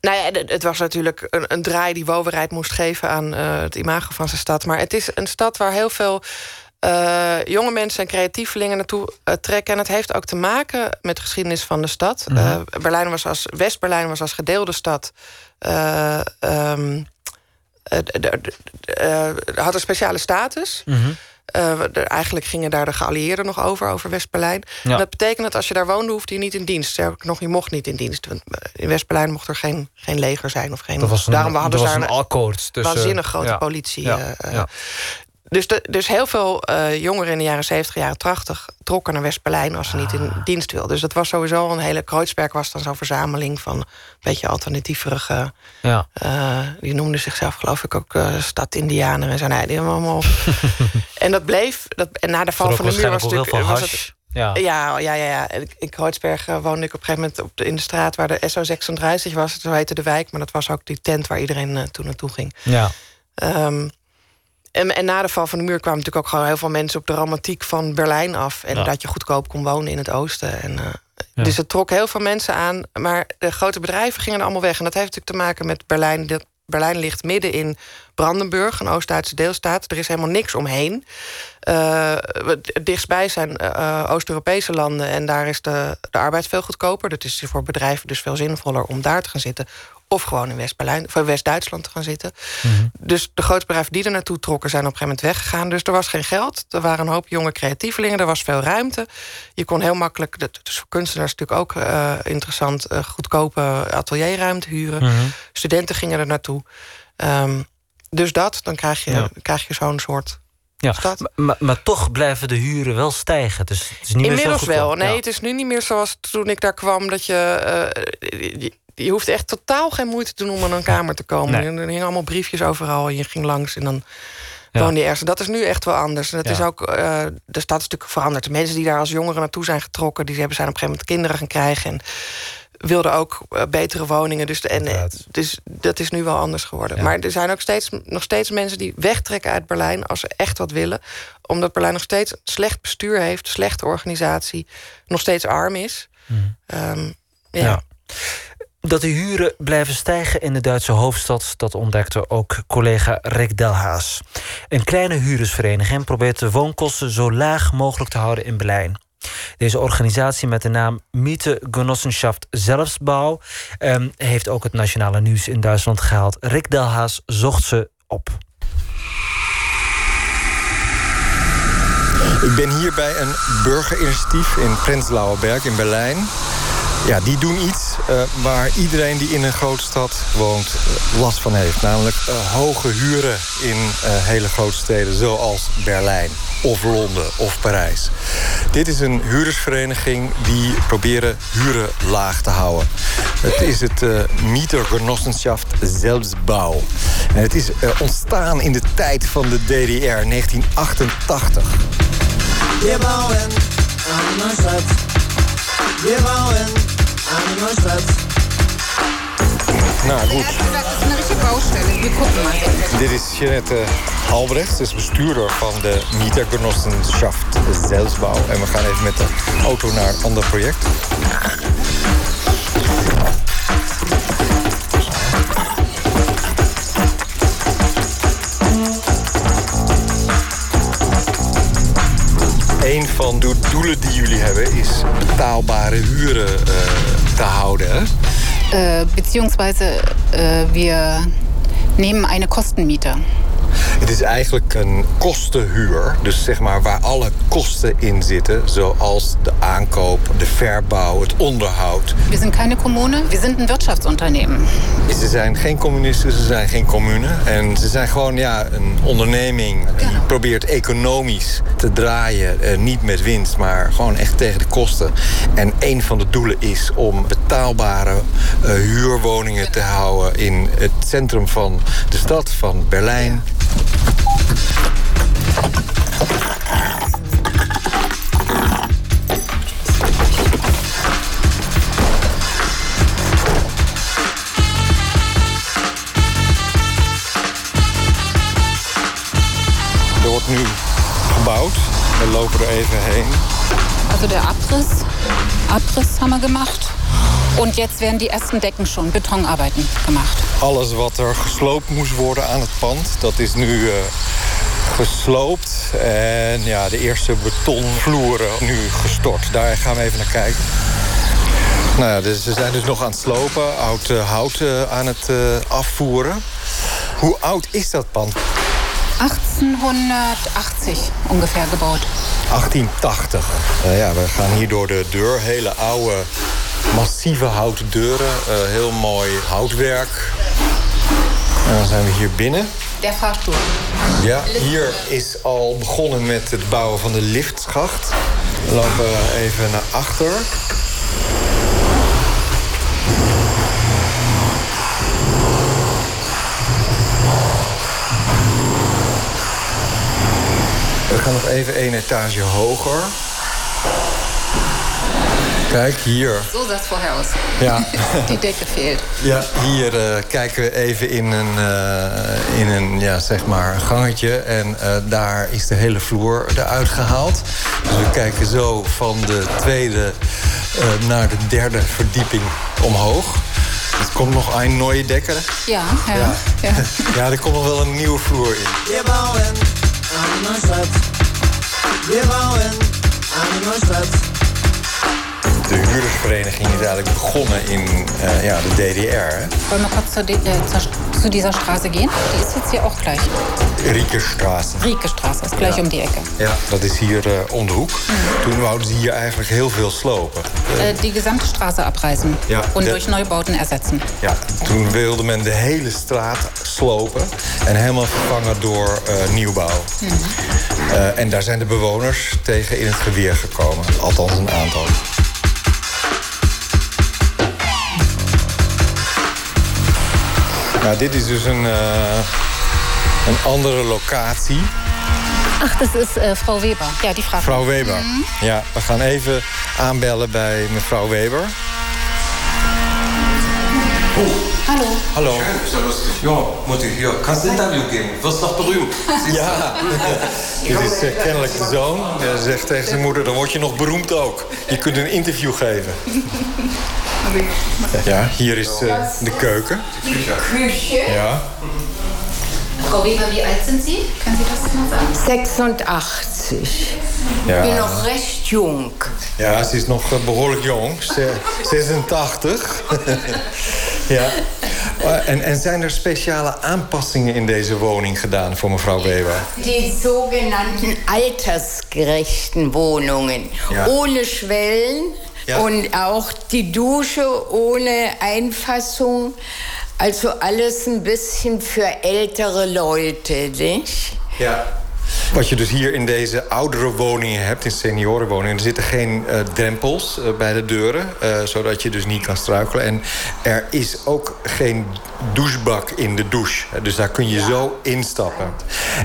Nou ja, het was natuurlijk een, een draai die Woverheid moest geven aan uh, het imago van zijn stad. Maar het is een stad waar heel veel uh, jonge mensen en creatievelingen naartoe uh, trekken. En het heeft ook te maken met de geschiedenis van de stad. Mm -hmm. uh, Berlijn was als, West-Berlijn was als gedeelde stad. Um, had een speciale status. Mm -hmm. Uh, eigenlijk gingen daar de geallieerden nog over, over West-Berlijn. Ja. Dat betekent dat als je daar woonde, hoefde je niet in dienst. Nog, je mocht niet in dienst. In West-Berlijn mocht er geen, geen leger zijn. Of geen, dat was een, daarom hadden ze daar een akkoord. Tussen, waanzinnig grote ja. politie. Ja. Uh, ja. Dus, de, dus heel veel uh, jongeren in de jaren 70, jaren 80... trokken naar West-Berlijn als ze niet in ah. dienst wilden. Dus dat was sowieso een hele... Kreuzberg was dan zo'n verzameling van een beetje alternatieverige... Ja. Uh, die noemden zichzelf geloof ik ook uh, stad Indianer en zo. Nee, die allemaal... en dat bleef... Dat, en na de val van de muur was, natuurlijk, was het... Ja, ja, ja. ja, ja. In Kreuzberg woonde ik op een gegeven moment op de, in de straat... waar de SO36 was, zo heette de wijk. Maar dat was ook die tent waar iedereen toen naartoe ging. Ja. Um, en, en, na de val van de muur kwamen natuurlijk ook gewoon heel veel mensen op de romantiek van Berlijn af. En dat je goedkoop kon wonen in het oosten. En, uh, Dus het trok heel veel mensen aan. Maar de grote bedrijven gingen er allemaal weg. En dat heeft natuurlijk te maken met Berlijn. Dat Berlijn ligt midden in Brandenburg, een Oost-Duitse deelstaat. Er is helemaal niks omheen. Uh, dichtstbij zijn uh, Oost-Europese landen en daar is de, de arbeid veel goedkoper. Dat is voor bedrijven dus veel zinvoller om daar te gaan zitten of gewoon in West-Duitsland te gaan zitten. Mhm. Dus de grote bedrijven die er naartoe trokken zijn op een gegeven moment weggegaan. Dus er was geen geld. Er waren een hoop jonge creatievelingen. Er was veel ruimte. Je kon heel makkelijk, dus voor kunstenaars natuurlijk ook uh, interessant, uh, goedkope atelierruimte huren. Mhm. Studenten gingen er naartoe. Um, dus dat, dan krijg je, ja. krijg je zo'n soort ja, maar, maar, toch blijven de huren wel stijgen. Dus het is niet Inmiddels meer zo wel. Nee, het is nu niet meer zoals toen ik daar kwam... dat je, uh, je hoeft echt totaal geen moeite te doen om aan een kamer te komen. Er hingen allemaal briefjes overal en je ging langs en dan ja. woonde je ergens. Dat is nu echt wel anders. dat is ook, uh, de stad is natuurlijk veranderd. De mensen die daar als jongeren naartoe zijn getrokken... die hebben zijn op een gegeven moment kinderen gaan krijgen... en wilden ook uh, betere woningen. Dus, en, dus dat is nu wel anders geworden. Maar er zijn ook steeds, nog steeds mensen die wegtrekken uit Berlijn... als ze echt wat willen. Omdat Berlijn nog steeds slecht bestuur heeft... slechte organisatie, nog steeds arm is. Mm. Um, ja. Dat de huren blijven stijgen in de Duitse hoofdstad... dat ontdekte ook collega Rick Delhaas. Een kleine huurdersvereniging probeert de woonkosten... zo laag mogelijk te houden in Berlijn. Deze organisatie met de naam Miete Genossenschaft Zelfsbouw... Um, heeft ook het nationale nieuws in Duitsland gehaald. Rick Delhaas zocht ze op. Ik ben hier bij een burgerinitiatief in Prenzlauer Berg in Berlijn... Ja, die doen iets uh, waar iedereen die in een grote stad woont uh, last van heeft. Namelijk uh, hoge huren in hele grote steden zoals Berlijn of Londen of Parijs. Dit is een huurdersvereniging die proberen huren laag te houden. Het is het Mietergenossenschaft Selbstbau. En het is ontstaan in de tijd van de DDR, 1988. Wir bauen an Neustadt. Wir bauen. Nou, goed. Dit is Jeanette Albrecht, ze is bestuurder van de Mietergenossenschaft Zelfsbouw. En we gaan even met de auto naar een ander project. Een van de doelen die jullie hebben is betaalbare huren eh, te houden. Äh, beziehungsweise äh, wir nehmen eine Kostenmiete. Het is eigenlijk een kostenhuur. Dus zeg maar waar alle kosten in zitten. Zoals de aankoop, de verbouw, het onderhoud. Wir sind keine Kommune, wir sind ein Wirtschaftsunternehmen. Ze zijn geen communisten, ze zijn geen commune. En ze zijn gewoon ja, een onderneming die probeert economisch te draaien. Eh, niet met winst, maar gewoon echt tegen de kosten. En een van de doelen is om betaalbare eh, huurwoningen te houden... in het centrum van de stad, van Berlijn. Er wordt nu gebouwd. We lopen er even heen. Also der Abriss, Abriss haben wir gemacht. Und jetzt werden die ersten Decken schon, Betonarbeiten gemacht. Alles wat er gesloopt moest worden aan het pand, dat is nu eh, gesloopt. En ja, de eerste betonvloeren nu gestort. Daar gaan we even naar kijken. Nou ja, dus ze zijn dus nog aan het slopen, oud eh, hout eh, aan het afvoeren. Hoe oud is dat pand? 1880 ungefähr gebaut. 1880. Eh, ja, we gaan hier door de deur. Hele oude, massieve houten deuren. Eh, heel mooi houtwerk. En dan zijn we hier binnen. Der Fahrstuhl. Ja, hier is al begonnen met het bouwen van de liftschacht. We lopen even naar achter. We gaan nog even één etage hoger. Kijk, hier. Sah es vorher aus. Ja. Fehlt. Ja, hier eh, kijken we even in een, eh, in een ja, zeg maar gangetje. En eh, daar is de hele vloer eruit gehaald. Dus we kijken zo van de tweede eh, naar de derde verdieping omhoog. Er komt nog een nieuwe dekker. Ja, ja. Ja. ja. Ja, er komt nog wel een nieuwe vloer in. Wir bauen an Neustadt. Wir bauen an Neustadt. De huurdersvereniging is eigenlijk begonnen in eh, ja, de DDR. hè. Wollen wir kurz zur, äh, zu dieser Straße gehen? Die ist jetzt hier auch gleich. Riekerstraße. Riekestraße ist gleich Ja. um die Ecke. Ja, dat is hier eh, om de hoek. Toen wouden ze hier eigenlijk heel veel slopen. Äh, die gesamte Straße abreißen Ja, der- durch Neubauten ersetzen. Ja, toen wilde men de hele straat slopen en helemaal vervangen door eh, nieuwbouw. Eh, en daar zijn de bewoners tegen in het geweer gekomen. Althans een aantal. Nou, dit is dus een, eh, een andere locatie. Ach, das ist äh, Frau Weber. Ja, die fragt. Mevrouw Weber. Ja, we gaan even aanbellen bij mevrouw Weber. Hallo. Hallo. Ist ja lustig. Ja, Mutti, hier. Kannst ein Interview geben. Wirst doch berühmt. Ja, dit is eh, kennelijk de zoon. Hij zegt tegen zijn moeder, dan word je nog beroemd ook. Je kunt een interview geven. Ja, hier is eh, de keuken. Ja. Frau Weber, wie alt sind Sie? Können Sie das mal sagen? 86. Ja. Bin noch recht jung. Ja, ze is nog eh, behoorlijk jong. Ze- 86. ja. Eh, En, en zijn er speciale aanpassingen in deze woning gedaan voor mevrouw Weber? Die sogenannten altersgerechten Wohnungen. Ja. Ohne Schwellen Ja. und auch die Dusche ohne Einfassung. Also alles ein bisschen für ältere Leute, nicht? Ja. Wat je dus hier in deze oudere woningen hebt, in seniorenwoningen... er zitten geen eh, drempels eh, bij de deuren, eh, zodat je dus niet kan struikelen. En er is ook geen douchebak in de douche. Dus daar kun je zo instappen.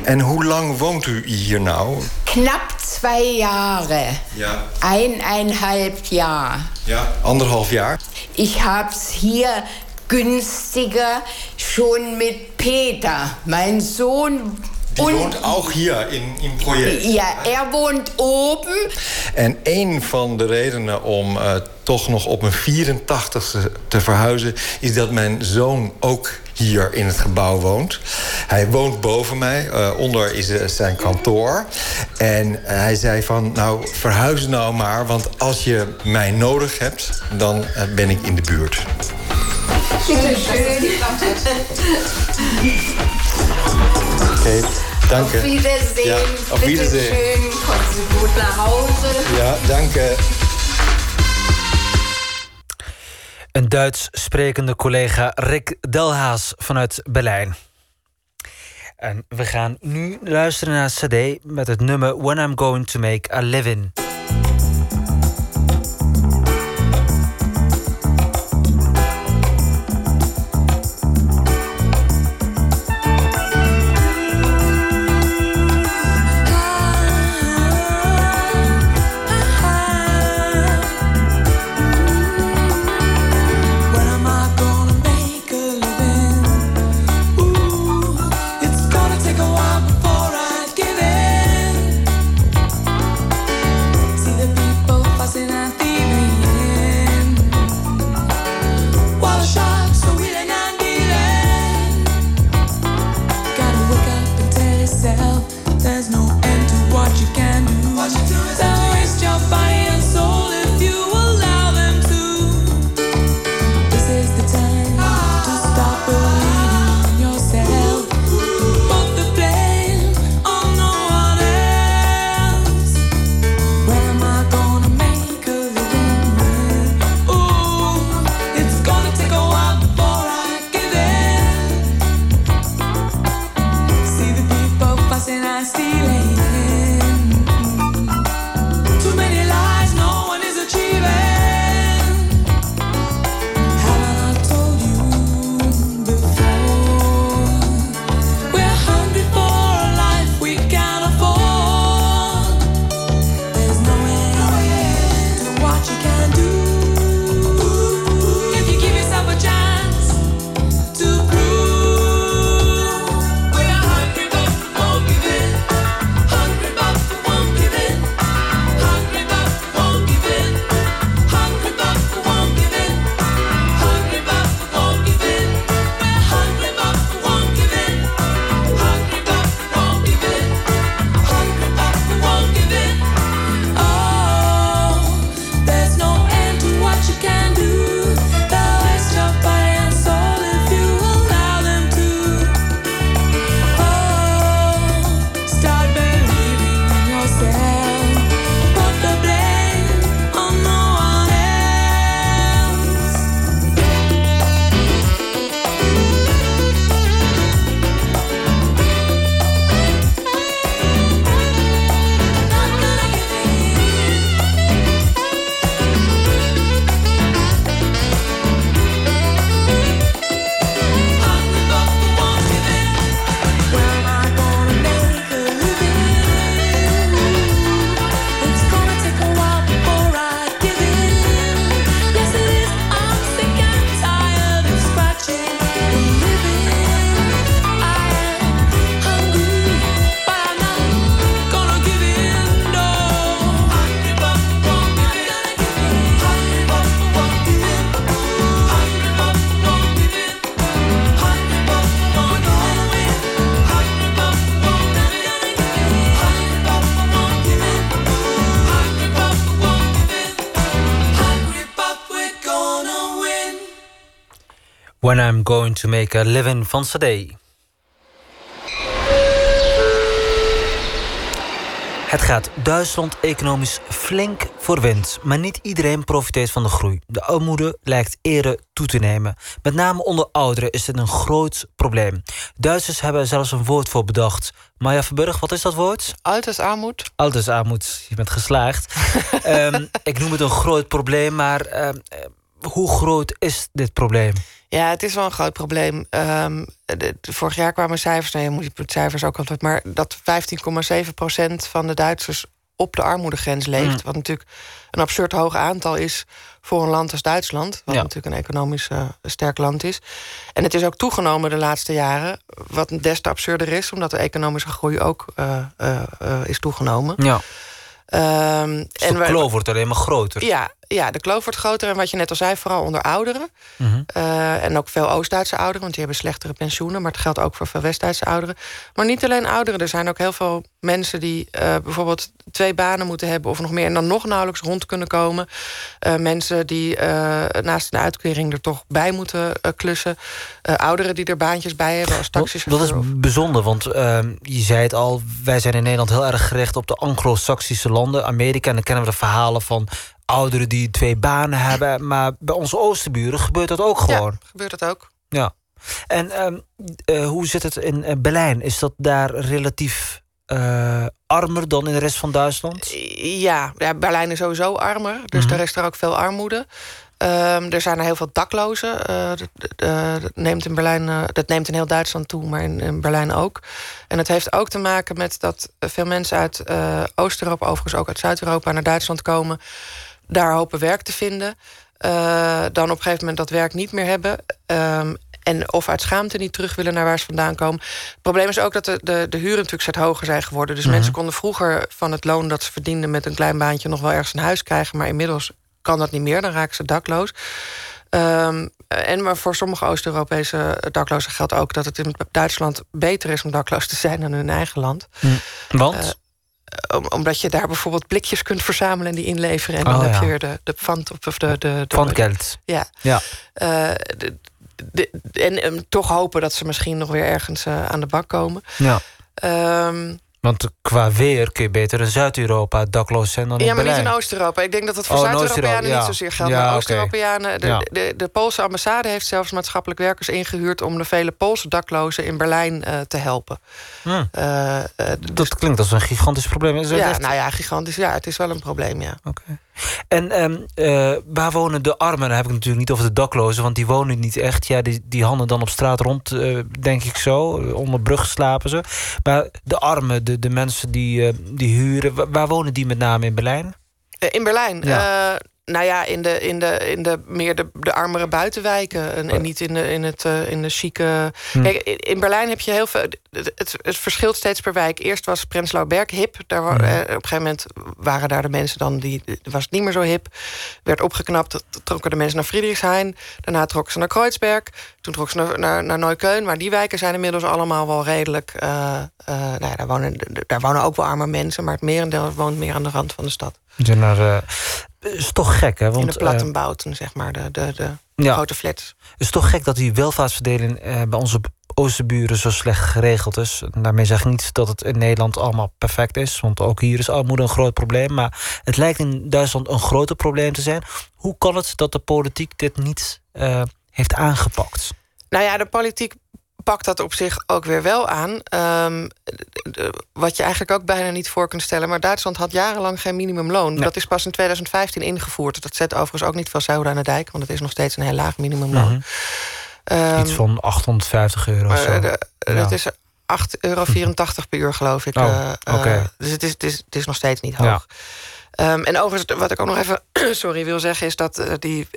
En hoe lang woont u hier nou? knapp zwei Jahre. Ja. Eineinhalb Jahr. Ja, anderhalf jaar. Ich hab's hier günstiger schon mit Peter, mein Sohn. Die woont ook hier in, in het project. Ja, er woont oben. En een van de redenen om uh, toch nog op mijn 84ste te verhuizen... is dat mijn zoon ook hier in het gebouw woont. Hij woont boven mij, uh, onder is uh, zijn kantoor. En hij zei van, nou, verhuis nou maar... want als je mij nodig hebt, dan ben ik in de buurt. Oké, dank Auf Wiedersehen. Ja, auf Wiedersehen. Schön. Kommen Sie gut nach Hause. Ja, danke. Een Duits sprekende collega Rick Delhaas vanuit Berlijn. En we gaan nu luisteren naar CD met het nummer When I'm Going to Make a Living. To Make a Living van Sade. Het gaat Duitsland economisch flink voor wind, maar niet iedereen profiteert van de groei. De armoede lijkt eerder toe te nemen. Met name onder ouderen is dit een groot probleem. Duitsers hebben er zelfs een woord voor bedacht. Maya Verburg, wat is dat woord? Altersarmoed. Altersarmoed, je bent geslaagd. um, ik noem het een groot probleem, maar uh, hoe groot is dit probleem? Ja, het is wel een groot probleem. Ehm, de, de- vorig jaar kwamen cijfers, nou, je moet het cijfers ook altijd, maar dat 15,7 procent van de Duitsers op de armoedegrens leeft. Mm. Wat natuurlijk een absurd hoog aantal is voor een land als Duitsland. Wat Ja. natuurlijk een economisch eh, sterk land is. En het is ook toegenomen de laatste jaren. Wat des te absurder is, omdat de economische groei ook eh, eh, is toegenomen. Ja. Ehm, Dus de wij- kloof wordt alleen maar groter. ja, ja, de kloof wordt groter. En wat je net al zei, vooral onder ouderen. Mhm. Eh, en ook veel Oost-Duitse ouderen, want die hebben slechtere pensioenen. Maar het geldt ook voor veel West-Duitse ouderen. Maar niet alleen ouderen. Er zijn ook heel veel mensen die eh, bijvoorbeeld twee banen moeten hebben of nog meer. En dan nog nauwelijks rond kunnen komen. Eh, mensen die naast een uitkering er toch bij moeten klussen. Ouderen die er baantjes bij hebben als Dat, taxichauffeur. dat is bijzonder, want ehm, je zei het al... wij zijn in Nederland heel erg gericht op de anglo-saxische landen. Amerika, en dan kennen we de verhalen van ouderen die twee banen hebben. Maar bij onze oosterburen gebeurt dat ook gewoon. Ja, gebeurt dat ook. Ja. En ehm, eh, hoe zit het in eh, Berlijn? Is dat daar relatief eh, armer dan in de rest van Duitsland? Ja, ja, Berlijn is sowieso armer. Dus Mhm. daar is er ook veel armoede. Ehm, er zijn er heel veel daklozen. Dat, neemt in Berlijn, dat neemt in heel Duitsland toe, maar in, in Berlijn ook. En het heeft ook te maken met dat veel mensen uit Oost-Europa, overigens ook uit Zuid-Europa, naar Duitsland komen. Daar hopen werk te vinden. Eh, dan op een gegeven moment dat werk niet meer hebben. Ehm, en of uit schaamte niet terug willen naar waar ze vandaan komen. Het probleem is ook dat de, de, de huren natuurlijk steeds hoger zijn geworden. Dus Mhm. mensen konden vroeger van het loon dat ze verdienden met een klein baantje nog wel ergens een huis krijgen. Maar inmiddels kan dat niet meer. Dan raken ze dakloos. Ehm, en maar voor sommige Oost-Europese daklozen geldt ook dat het in Duitsland beter is om dakloos te zijn dan in hun eigen land. Want? Eh, om- omdat je daar bijvoorbeeld blikjes kunt verzamelen en die inleveren. En dan Oh, heb ja. je weer de, de pand of de. de, de Pfandgeld. Ja. Ja. Eh, de- de- en toch hopen dat ze misschien nog weer ergens eh, aan de bak komen. Ja. Ehm, Want qua weer kun je beter in Zuid-Europa dakloos zijn dan in ja, maar Berlijn. niet in Oost-Europa. Ik denk dat dat voor Oh, in Zuid-Europeanen niet zozeer geldt. Ja, maar oké. Oost-Europeanen... De, de, de Poolse ambassade heeft zelfs maatschappelijk werkers ingehuurd... om de vele Poolse daklozen in Berlijn eh, te helpen. Hm. Eh, eh, Dat klinkt als een gigantisch probleem. Is ja, echt- nou ja, gigantisch. Ja, het is wel een probleem, ja. En ehm, eh, waar wonen de armen? Dan heb ik natuurlijk niet over de daklozen, want die wonen niet echt. Ja, die, die handen dan op straat rond, eh, denk ik zo. Onder brug slapen ze. Maar de armen, de, de mensen die, eh, die huren, wa- waar wonen die met name in Berlijn? In Berlijn? Ja. Nou ja, in de, in de, in de meer de, de armere buitenwijken. En, en niet in de, in het, eh, in de chique... Hm. Kijk, in, Berlijn heb je heel veel... Het, het, verschilt steeds per wijk. Eerst was Prenzlauer Berg hip. Daar, Hm. eh, op een gegeven moment waren daar de mensen dan... die was het niet meer zo hip. Werd opgeknapt. Trokken de mensen naar Friedrichshain. Daarna trokken ze naar Kreuzberg. Toen trokken ze naar, naar, naar Neukölln. Maar die wijken zijn inmiddels allemaal wel redelijk... eh, nou ja, daar, wonen, daar wonen ook wel arme mensen. Maar het merendeel woont meer aan de rand van de stad. Ja, naar, is toch gek, hè? Want, in de eh, Plattenbauten, zeg maar, de, de, de Ja. grote flats. Het is toch gek dat die welvaartsverdeling eh, bij onze oosterburen zo slecht geregeld is. En daarmee zeg ik niet dat het in Nederland allemaal perfect is. Want ook hier is armoede een groot probleem. Maar het lijkt in Duitsland een groter probleem te zijn. Hoe kan het dat de politiek dit niet eh, heeft aangepakt? Nou ja, de politiek pakt dat op zich ook weer wel aan. Ehm, wat je eigenlijk ook bijna niet voor kunt stellen. Maar Duitsland had jarenlang geen minimumloon. Dat is pas in 2015 ingevoerd. Dat zet overigens ook niet veel zouden aan de dijk. Want het is nog steeds een heel laag minimumloon. Mhm. Ehm, Iets van 850 euro of maar, zo. eh, de- Ja. Dat is 8,84 euro per uur, geloof ik. Oh, Eh, eh, dus het is, het, is, het is nog steeds niet hoog. Ja. Ehm, en overigens, wat ik ook nog even sorry, wil zeggen... is dat eh, die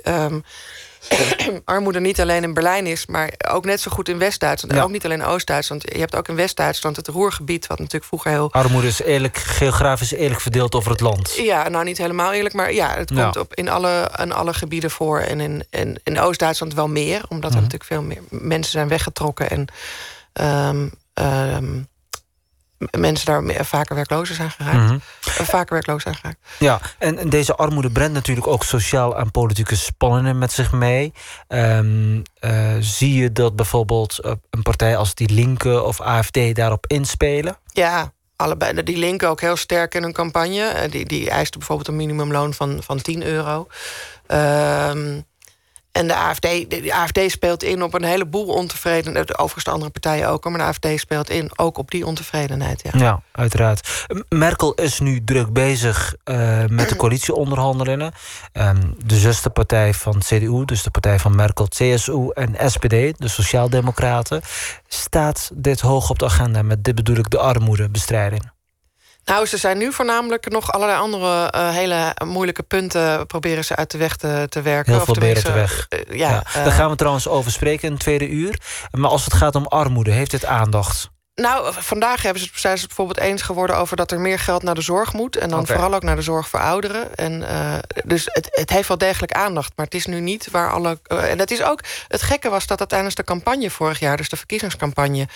armoede niet alleen in Berlijn is... maar ook net zo goed in West-Duitsland. En ook niet alleen in Oost-Duitsland. Je hebt ook in West-Duitsland het Roergebied... wat natuurlijk vroeger heel... Armoede is eerlijk, geografisch eerlijk verdeeld over het land. Ja, nou niet helemaal eerlijk, maar ja, het Ja. komt op in alle, in alle gebieden voor. En in, in, in Oost-Duitsland wel meer, omdat Mhm. er natuurlijk veel meer mensen zijn weggetrokken en ehm, ehm, mensen daar meer- vaker werkloos zijn geraakt. Mhm. Eh, Vaker werkloos zijn geraakt. Ja, en, deze armoede brengt natuurlijk ook sociaal en politieke spanningen met zich mee. Ehm, eh, zie je dat bijvoorbeeld eh, een partij als die Linke of AFD daarop inspelen? Ja, allebei. Die linken ook heel sterk in hun campagne. Die, die eisten bijvoorbeeld een minimumloon van, van 10 euro. Ehm, En de AFD, de, AFD speelt in op een heleboel ontevredenheid. Overigens de andere partijen ook, maar de AFD speelt in ook op die ontevredenheid. Ja, Ja, uiteraard. Merkel is nu druk bezig eh, met de coalitieonderhandelingen. Ehm, de zusterpartij van CDU, dus de partij van Merkel, CSU en SPD, de Sociaaldemocraten, staat dit hoog op de agenda. Met dit bedoel ik de armoedebestrijding. Nou, ze zijn nu voornamelijk nog allerlei andere eh, hele moeilijke punten proberen ze uit de weg te, te werken. Heel veel beren te weg. eh, ja, Daar eh, gaan we trouwens over spreken in het tweede uur. Maar als het gaat om armoede, heeft dit aandacht? Nou, vandaag hebben ze, zijn ze het bijvoorbeeld eens geworden over dat er meer geld naar de zorg moet. En dan vooral ook naar de zorg voor ouderen. En, eh, dus het, het heeft wel degelijk aandacht. Maar het is nu niet waar alle. eh, en het is ook. Het gekke was dat dat tijdens de campagne vorig jaar, dus de verkiezingscampagne.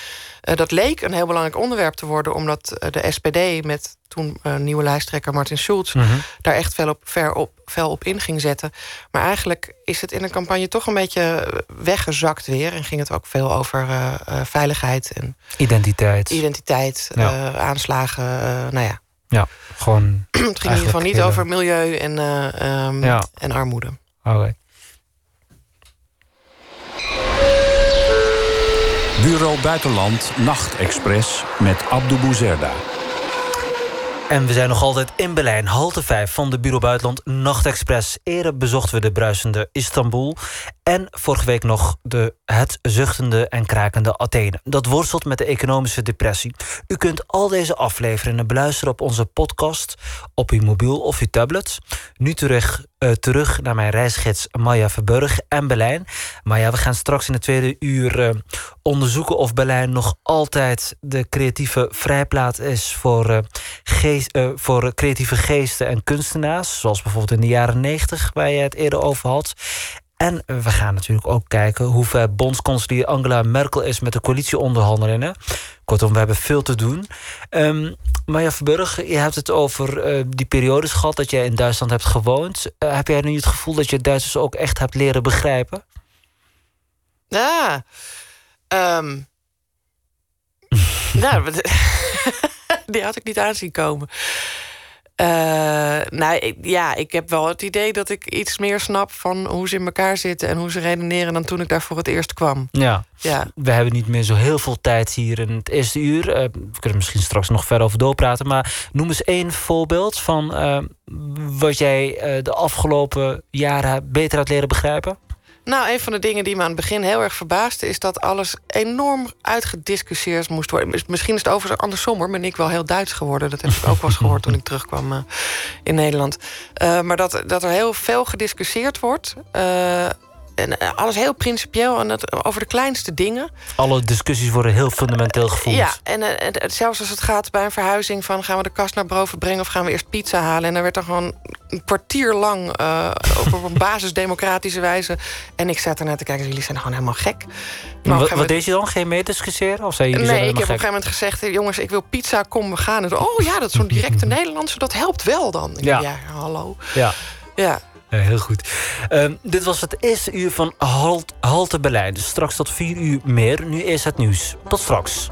eh, dat leek een heel belangrijk onderwerp te worden. Omdat de SPD met toen eh, nieuwe lijsttrekker Martin Schulz. Mhm. daar echt fel op, ver op, fel op in ging zetten. Maar eigenlijk is het in een campagne toch een beetje weggezakt weer. En ging het ook veel over eh, eh, veiligheid en Identiteit. identiteit, Ja. eh, aanslagen. eh, nou ja, Ja, gewoon. het ging in ieder geval niet hele- over milieu en, eh, ehm, Ja. en armoede. Oké. Bureau Buitenland Nachtexpress met Abdou Bouzerda. En we zijn nog altijd in Berlijn, halte 5 van de Bureau Buitenland Nachtexpress. Eerder bezochten we de bruisende Istanbul. En vorige week nog de het zuchtende en krakende Athene. Dat worstelt met de economische depressie. U kunt al deze afleveringen beluisteren op onze podcast, op uw mobiel of uw tablet. Nu terug, eh, terug naar mijn reisgids Maya Verburg en Berlijn. Maar ja, we gaan straks in het tweede uur eh, onderzoeken of Berlijn nog altijd de creatieve vrijplaat is voor, eh, geest, voor creatieve geesten en kunstenaars. Zoals bijvoorbeeld in de jaren 90, waar je het eerder over had. En we gaan natuurlijk ook kijken hoe ver bondskanselier Angela Merkel is met de coalitieonderhandelingen. Kortom, we hebben veel te doen. Ehm Maya Verburg, je hebt het over eh, die periodes gehad dat jij in Duitsland hebt gewoond. Eh, heb jij nu het gevoel dat je Duitsers ook echt hebt leren begrijpen? Ja. ehm. nou, die had ik niet aanzien komen. Eh, nou, ik- ja, ik heb wel het idee dat ik iets meer snap van hoe ze in elkaar zitten en hoe ze redeneren dan toen ik daar voor het eerst kwam. Ja. Ja. We hebben niet meer zo heel veel tijd hier in het eerste uur. Eh, we kunnen misschien straks nog verder over doorpraten. Maar noem eens één voorbeeld van eh, wat jij de afgelopen jaren beter had leren begrijpen. Nou, een van de dingen die me aan het begin heel erg verbaasde... is dat alles enorm uitgediscussieerd moest worden. Mis- Misschien is het overigens andersom, hoor. Ben ik wel heel Duits geworden. Dat heb ik ook wel eens gehoord toen ik terugkwam eh, in Nederland. Eh, maar dat, dat er heel veel gediscussieerd wordt. eh, en eh, alles heel principieel en dat, over de kleinste dingen. Alle discussies worden heel fundamenteel gevoeld. Ja, en, eh, en, en zelfs als het gaat bij een verhuizing... van gaan we de kast naar boven brengen of gaan we eerst pizza halen... en dan werd er gewoon een kwartier lang eh, op een basisdemocratische wijze... en ik zat ernaar te kijken, jullie zijn gewoon helemaal gek. Maar wat, deed je dan? Geen meediscussiëren? Of zei jullie Nee, ik heb op een gegeven moment gezegd... eh, jongens, ik wil pizza, kom, we gaan. En oh ja, dat is zo'n directe Nederlandse, dat helpt wel dan. Ja. hallo. Ja. Ja. Eh, heel goed. Ehm, dit was het eerste uur van halt, Halte dus straks tot vier uur meer. Nu eerst het nieuws. Tot straks.